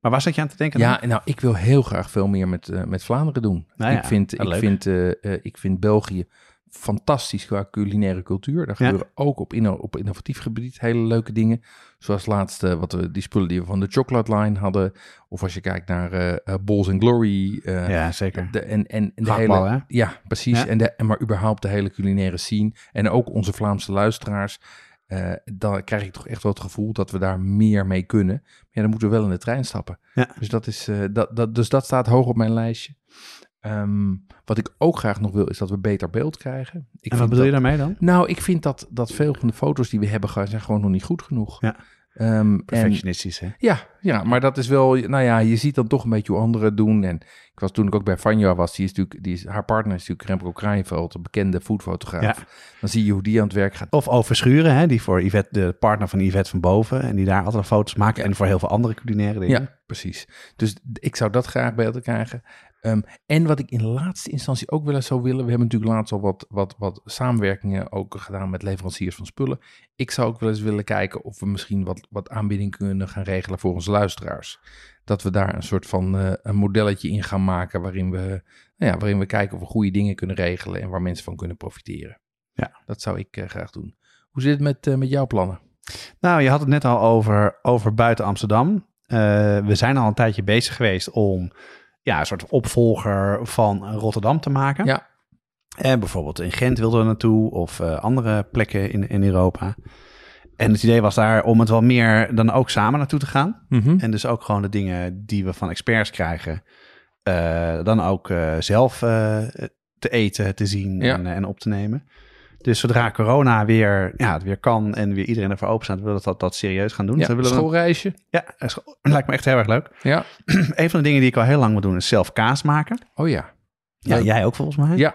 Maar waar zat je aan te denken? dan? Ja, nou, ik wil heel graag veel meer met, met Vlaanderen doen. Nou ja, ik, vind, wel ik, leuk. vind, ik vind België fantastisch qua culinaire cultuur. Daar Ja. gebeuren ook op, inno- op innovatief gebied hele leuke dingen. Zoals laatst eh, wat we, die spullen die we van de Chocolate Line hadden. Of als je kijkt naar eh, Balls and Glory. eh, ja, zeker. de, en, en, en de hele, hè? Ja, precies. Ja. En, de, en maar überhaupt de hele culinaire scene. En ook onze Vlaamse luisteraars. dan krijg ik toch echt wel het gevoel dat we daar meer mee kunnen. Maar ja, dan moeten we wel in de trein stappen. Ja. Dus, dat is, dat, dat, dus dat staat hoog op mijn lijstje. Ehm, wat ik ook graag nog wil, is dat we beter beeld krijgen. Ik En wat bedoel je daarmee dan? Nou, ik vind dat, dat veel van de foto's die we hebben zijn gewoon nog niet goed genoeg. Ja. En, Perfectionistisch, hè? ja, ja, maar dat is wel, nou ja, je ziet dan toch een beetje hoe anderen doen. En Ik was toen ik ook bij Vanja was, die is natuurlijk, die is, haar partner is natuurlijk Remco Kraaienveld, een bekende foodfotograaf. Ja. Dan zie je hoe die aan het werk gaat. Of over Schuren, hè, die voor Yvette, de partner van Yvette van Boven. En die daar altijd foto's maakt. Ja. En voor heel veel andere culinaire dingen. Ja, precies. Dus ik zou dat graag beter krijgen. Ehm, en wat ik in laatste instantie ook wel eens zou willen. We hebben natuurlijk laatst al wat, wat, wat samenwerkingen ook gedaan met leveranciers van spullen. Ik zou ook wel eens willen kijken of we misschien wat, wat aanbieding kunnen gaan regelen voor onze luisteraars. Dat we daar een soort van eh, een modelletje in gaan maken waarin we, nou ja, waarin we kijken of we goede dingen kunnen regelen en waar mensen van kunnen profiteren. Ja. Dat zou ik eh, graag doen. Hoe zit het met, eh, met jouw plannen? Nou, je had het net al over, over buiten Amsterdam. We zijn al een tijdje bezig geweest om ja, een soort opvolger van Rotterdam te maken. Ja. En bijvoorbeeld in Gent wilden we naartoe of eh, andere plekken in, in Europa. En het idee was daar om het wel meer dan ook samen naartoe te gaan. En dus ook gewoon de dingen die we van experts krijgen, eh, dan ook eh, zelf te eten, te zien Ja. en, en op te nemen. Dus zodra corona weer, ja, het weer kan en weer iedereen ervoor open staat, willen we dat, dat serieus gaan doen. Ja, dus willen schoolreisje. ja, is- lijkt me echt heel erg leuk. Ja. een van de dingen die ik al heel lang wil doen is zelf kaas maken. Oh ja. Ja, Leuk. jij ook volgens mij. Ja.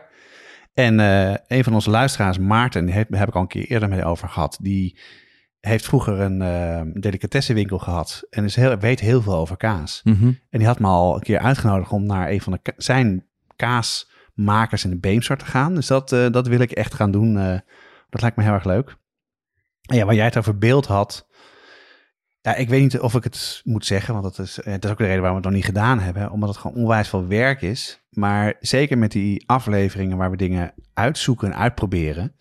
En eh, een van onze luisteraars, Maarten, die heb, heb ik al een keer eerder mee over gehad. Die heeft vroeger een eh delicatessenwinkel gehad en is heel, weet heel veel over kaas. Mhm. En die had me al een keer uitgenodigd om naar een van de zijn kaasmakers in de Beemster te gaan. Dus dat, eh, dat wil ik echt gaan doen. eh, dat lijkt me heel erg leuk. En ja, waar jij het over beeld had. Ja, ik weet niet of ik het moet zeggen, want dat is, eh, dat is ook de reden waarom we het nog niet gedaan hebben. Omdat het gewoon onwijs veel werk is. Maar zeker met die afleveringen waar we dingen uitzoeken en uitproberen.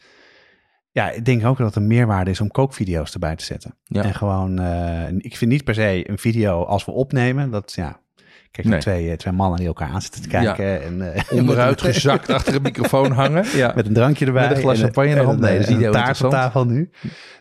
Ja, ik denk ook dat het een meerwaarde is om kookvideo's erbij te zetten. Ja. En gewoon, ik vind niet per se een video als we opnemen. Dat ja, kijk, Nee. twee, eh, twee mannen die elkaar aan zitten te kijken. En, eh, Onderuit gezakt achter een microfoon hangen. Ja. met een drankje erbij. Met een glas champagne in de hand. Nee, dat is taart op tafel nu.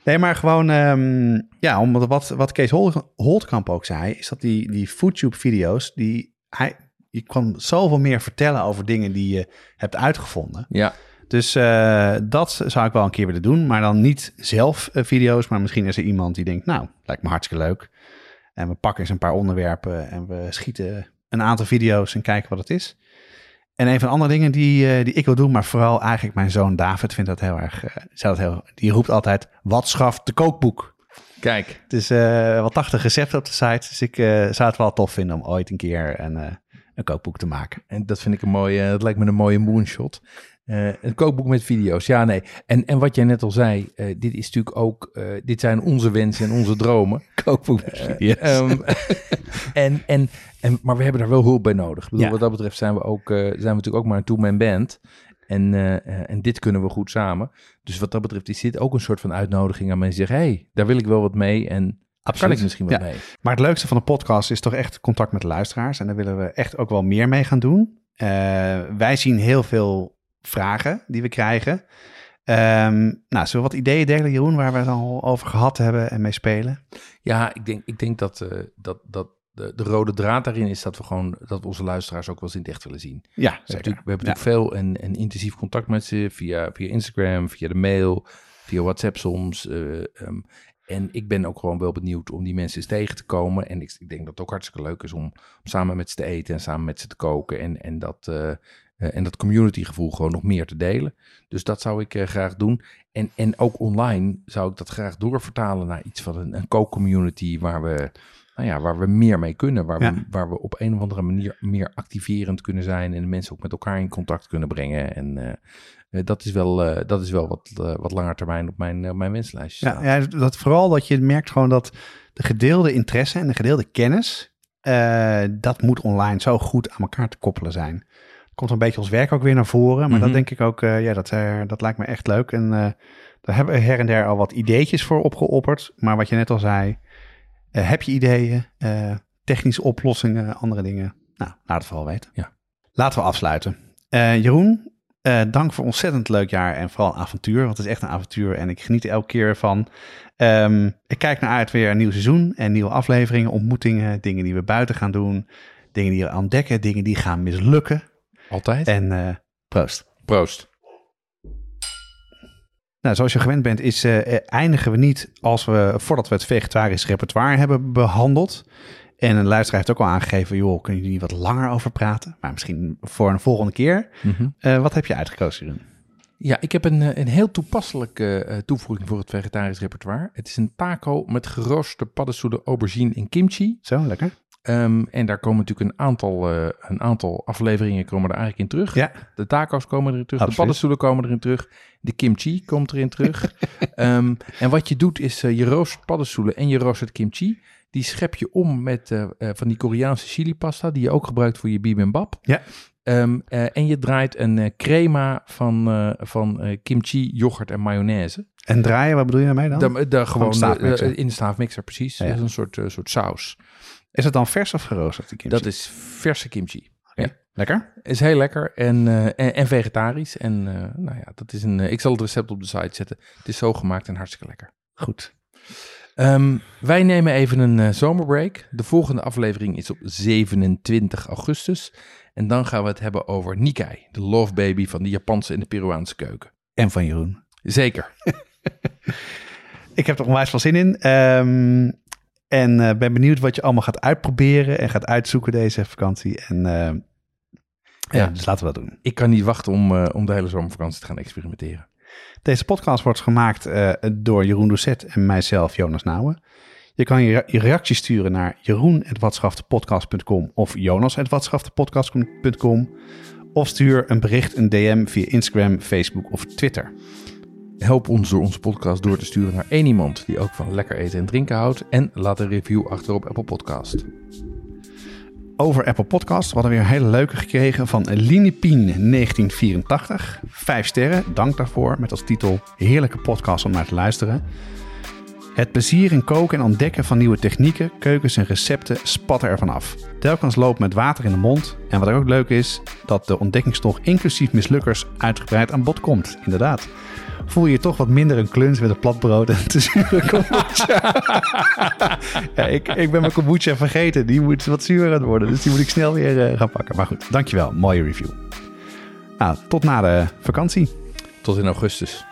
Nee, maar gewoon, ehm, ja, omdat wat, wat Kees Hol- Holtkamp ook zei, is dat die, die FoodTube-video's, die, hij, je kan zoveel meer vertellen over dingen die je hebt uitgevonden. Ja. Dus eh, dat zou ik wel een keer willen doen, maar dan niet zelf video's, maar misschien is er iemand die denkt, nou, lijkt me hartstikke leuk. En we pakken eens een paar onderwerpen en we schieten een aantal video's en kijken wat het is. En een van de andere dingen die, eh, die ik wil doen, maar vooral eigenlijk mijn zoon David vindt dat heel erg, eh, dat heel, die roept altijd, wat schaft de kookboek? Kijk. Het is eh wel 80 recepten op de site, dus ik zou het wel tof vinden om ooit een keer een, een kookboek te maken. En dat vind ik een mooie, dat lijkt me een mooie moonshot. Eh, een kookboek met video's, ja nee. En, en wat jij net al zei, eh, dit is natuurlijk ook, eh, dit zijn onze wensen en onze dromen. Kookboek Eh, ehm, en, en, en, maar we hebben daar wel hulp bij nodig. Ik bedoel, Ja. Wat dat betreft zijn we, ook, zijn we natuurlijk ook maar een two-man band. En, en dit kunnen we goed samen. Dus wat dat betreft is dit ook een soort van uitnodiging aan mensen die zeggen... hé, hey, daar wil ik wel wat mee en kan ik misschien Ja. mee. Maar het leukste van de podcast is toch echt contact met de luisteraars. En daar willen we echt ook wel meer mee gaan doen. Wij zien heel veel vragen die we krijgen. Ehm, nou, zullen we wat ideeën delen, Jeroen, waar we het al over gehad hebben en mee spelen? Ja, ik denk, ik denk dat, eh, dat, dat de, de rode draad daarin is dat we gewoon dat we onze luisteraars ook wel eens in het echt willen zien. Ja, We hebben natuurlijk, we hebben natuurlijk veel en, en intensief contact met ze via, via Instagram, via de mail, via WhatsApp soms. eh, ehm, en ik ben ook gewoon wel benieuwd om die mensen eens tegen te komen. En ik, ik denk dat het ook hartstikke leuk is om, om samen met ze te eten en samen met ze te koken. En, en, dat, eh, en dat community gevoel gewoon nog meer te delen. Dus dat zou ik eh, graag doen. En, en ook online zou ik dat graag doorvertalen naar iets van een, een kookcommunity waar we, nou ja, waar we meer mee kunnen. Waar, Ja. we, waar we op een of andere manier meer activerend kunnen zijn en de mensen ook met elkaar in contact kunnen brengen. En eh, eh, dat is wel, eh, dat is wel wat, eh, wat langer termijn op mijn, eh, mijn wenslijstje Ja, ja, dat vooral dat je merkt gewoon dat de gedeelde interesse en de gedeelde kennis, eh, dat moet online zo goed aan elkaar te koppelen zijn. Komt een beetje ons werk ook weer naar voren, maar Mhm. dat denk ik ook, eh, ja, dat, eh, dat lijkt me echt leuk. En eh, daar hebben we her en der al wat ideetjes voor opgeopperd. Maar wat je net al zei, heb je ideeën, technische oplossingen, andere dingen? Nou, laat het vooral weten. Ja. Laten we afsluiten. Jeroen, dank voor een ontzettend leuk jaar en vooral een avontuur. Want het is echt een avontuur en ik geniet er elke keer van. Ehm, ik kijk naar uit weer een nieuw seizoen en nieuwe afleveringen, ontmoetingen, dingen die we buiten gaan doen, dingen die we ontdekken, dingen die gaan mislukken. Altijd. En eh, proost. Proost. Nou, zoals je gewend bent, is, eh, eh, eindigen we niet als we, voordat we het vegetarisch repertoire hebben behandeld. En een luisteraar heeft ook al aangegeven, joh, kunnen jullie niet wat langer over praten? Maar misschien voor een volgende keer. Mhm. Eh, wat heb je uitgekozen, Jeroen? Ja, ik heb een, een heel toepasselijke eh, toevoeging voor het vegetarisch repertoire. Het is een taco met geroosterde paddenstoelen, aubergine en kimchi. Zo, lekker. Ehm, en daar komen natuurlijk een aantal, eh, een aantal afleveringen komen er eigenlijk in terug. Ja, De taco's komen erin terug, Absoluut. de paddenstoelen komen erin terug, de kimchi komt erin terug. Ehm, en wat je doet is eh, je roostert paddenstoelen en je roostert kimchi. Die schep je om met eh, van die Koreaanse chili-pasta, die je ook gebruikt voor je bibimbap. Ja. Ehm, eh, en je draait een crema van, van kimchi, yoghurt en mayonaise. en draaien, wat bedoel je daarmee dan? Gewoon de eh, in de staafmixer, precies. Ja, ja. Dat is een soort, soort saus. Is het dan vers of geroosterd, kimchi? Dat is verse kimchi. Lekker? Is heel lekker en, eh, en, en vegetarisch. En eh, nou ja, dat is een. eh, ik zal het recept op de site zetten. Het is zo gemaakt en hartstikke lekker. Goed. Ehm, wij nemen even een zomerbreak. De volgende aflevering is op 27 augustus. En dan gaan we het hebben over Nikkei, de love baby van de Japanse en de Peruaanse keuken. En van Jeroen. Zeker. Ik heb er onwijs veel zin in. Ehm, en eh, ben benieuwd wat je allemaal gaat uitproberen en gaat uitzoeken deze vakantie. En eh, ja, dus laten we dat doen. Ik kan niet wachten om, eh, om de hele zomervakantie te gaan experimenteren. Deze podcast wordt gemaakt door Jeroen Doucet en mijzelf, Jonas Nouwen. Je kan je, je reactie sturen naar jeroen.watschaftepodcast.com of jonas.watschaftepodcast.com of stuur een bericht, een DM via Instagram, Facebook of Twitter. Help ons door onze podcast door te sturen naar één iemand die ook van lekker eten en drinken houdt. En laat een review achter op Apple Podcast. Over Apple Podcast. We hadden weer een hele leuke gekregen van Linepien 1984. Vijf sterren, dank daarvoor. Met als titel Heerlijke podcast om naar te luisteren. Het plezier in koken en ontdekken van nieuwe technieken, keukens en recepten spatten ervan af. Telkens loopt met water in de mond. En wat ook leuk is, dat de ontdekkingstocht inclusief mislukkers uitgebreid aan bod komt. Inderdaad. Voel je toch wat minder een kluns met een platbrood en te zure kombucha. ik, ik ben mijn kombucha vergeten. Die moet wat zuurder worden. Dus die moet ik snel weer eh, gaan pakken. Maar goed, dankjewel. Mooie review. Nou, tot na de vakantie. Tot in augustus.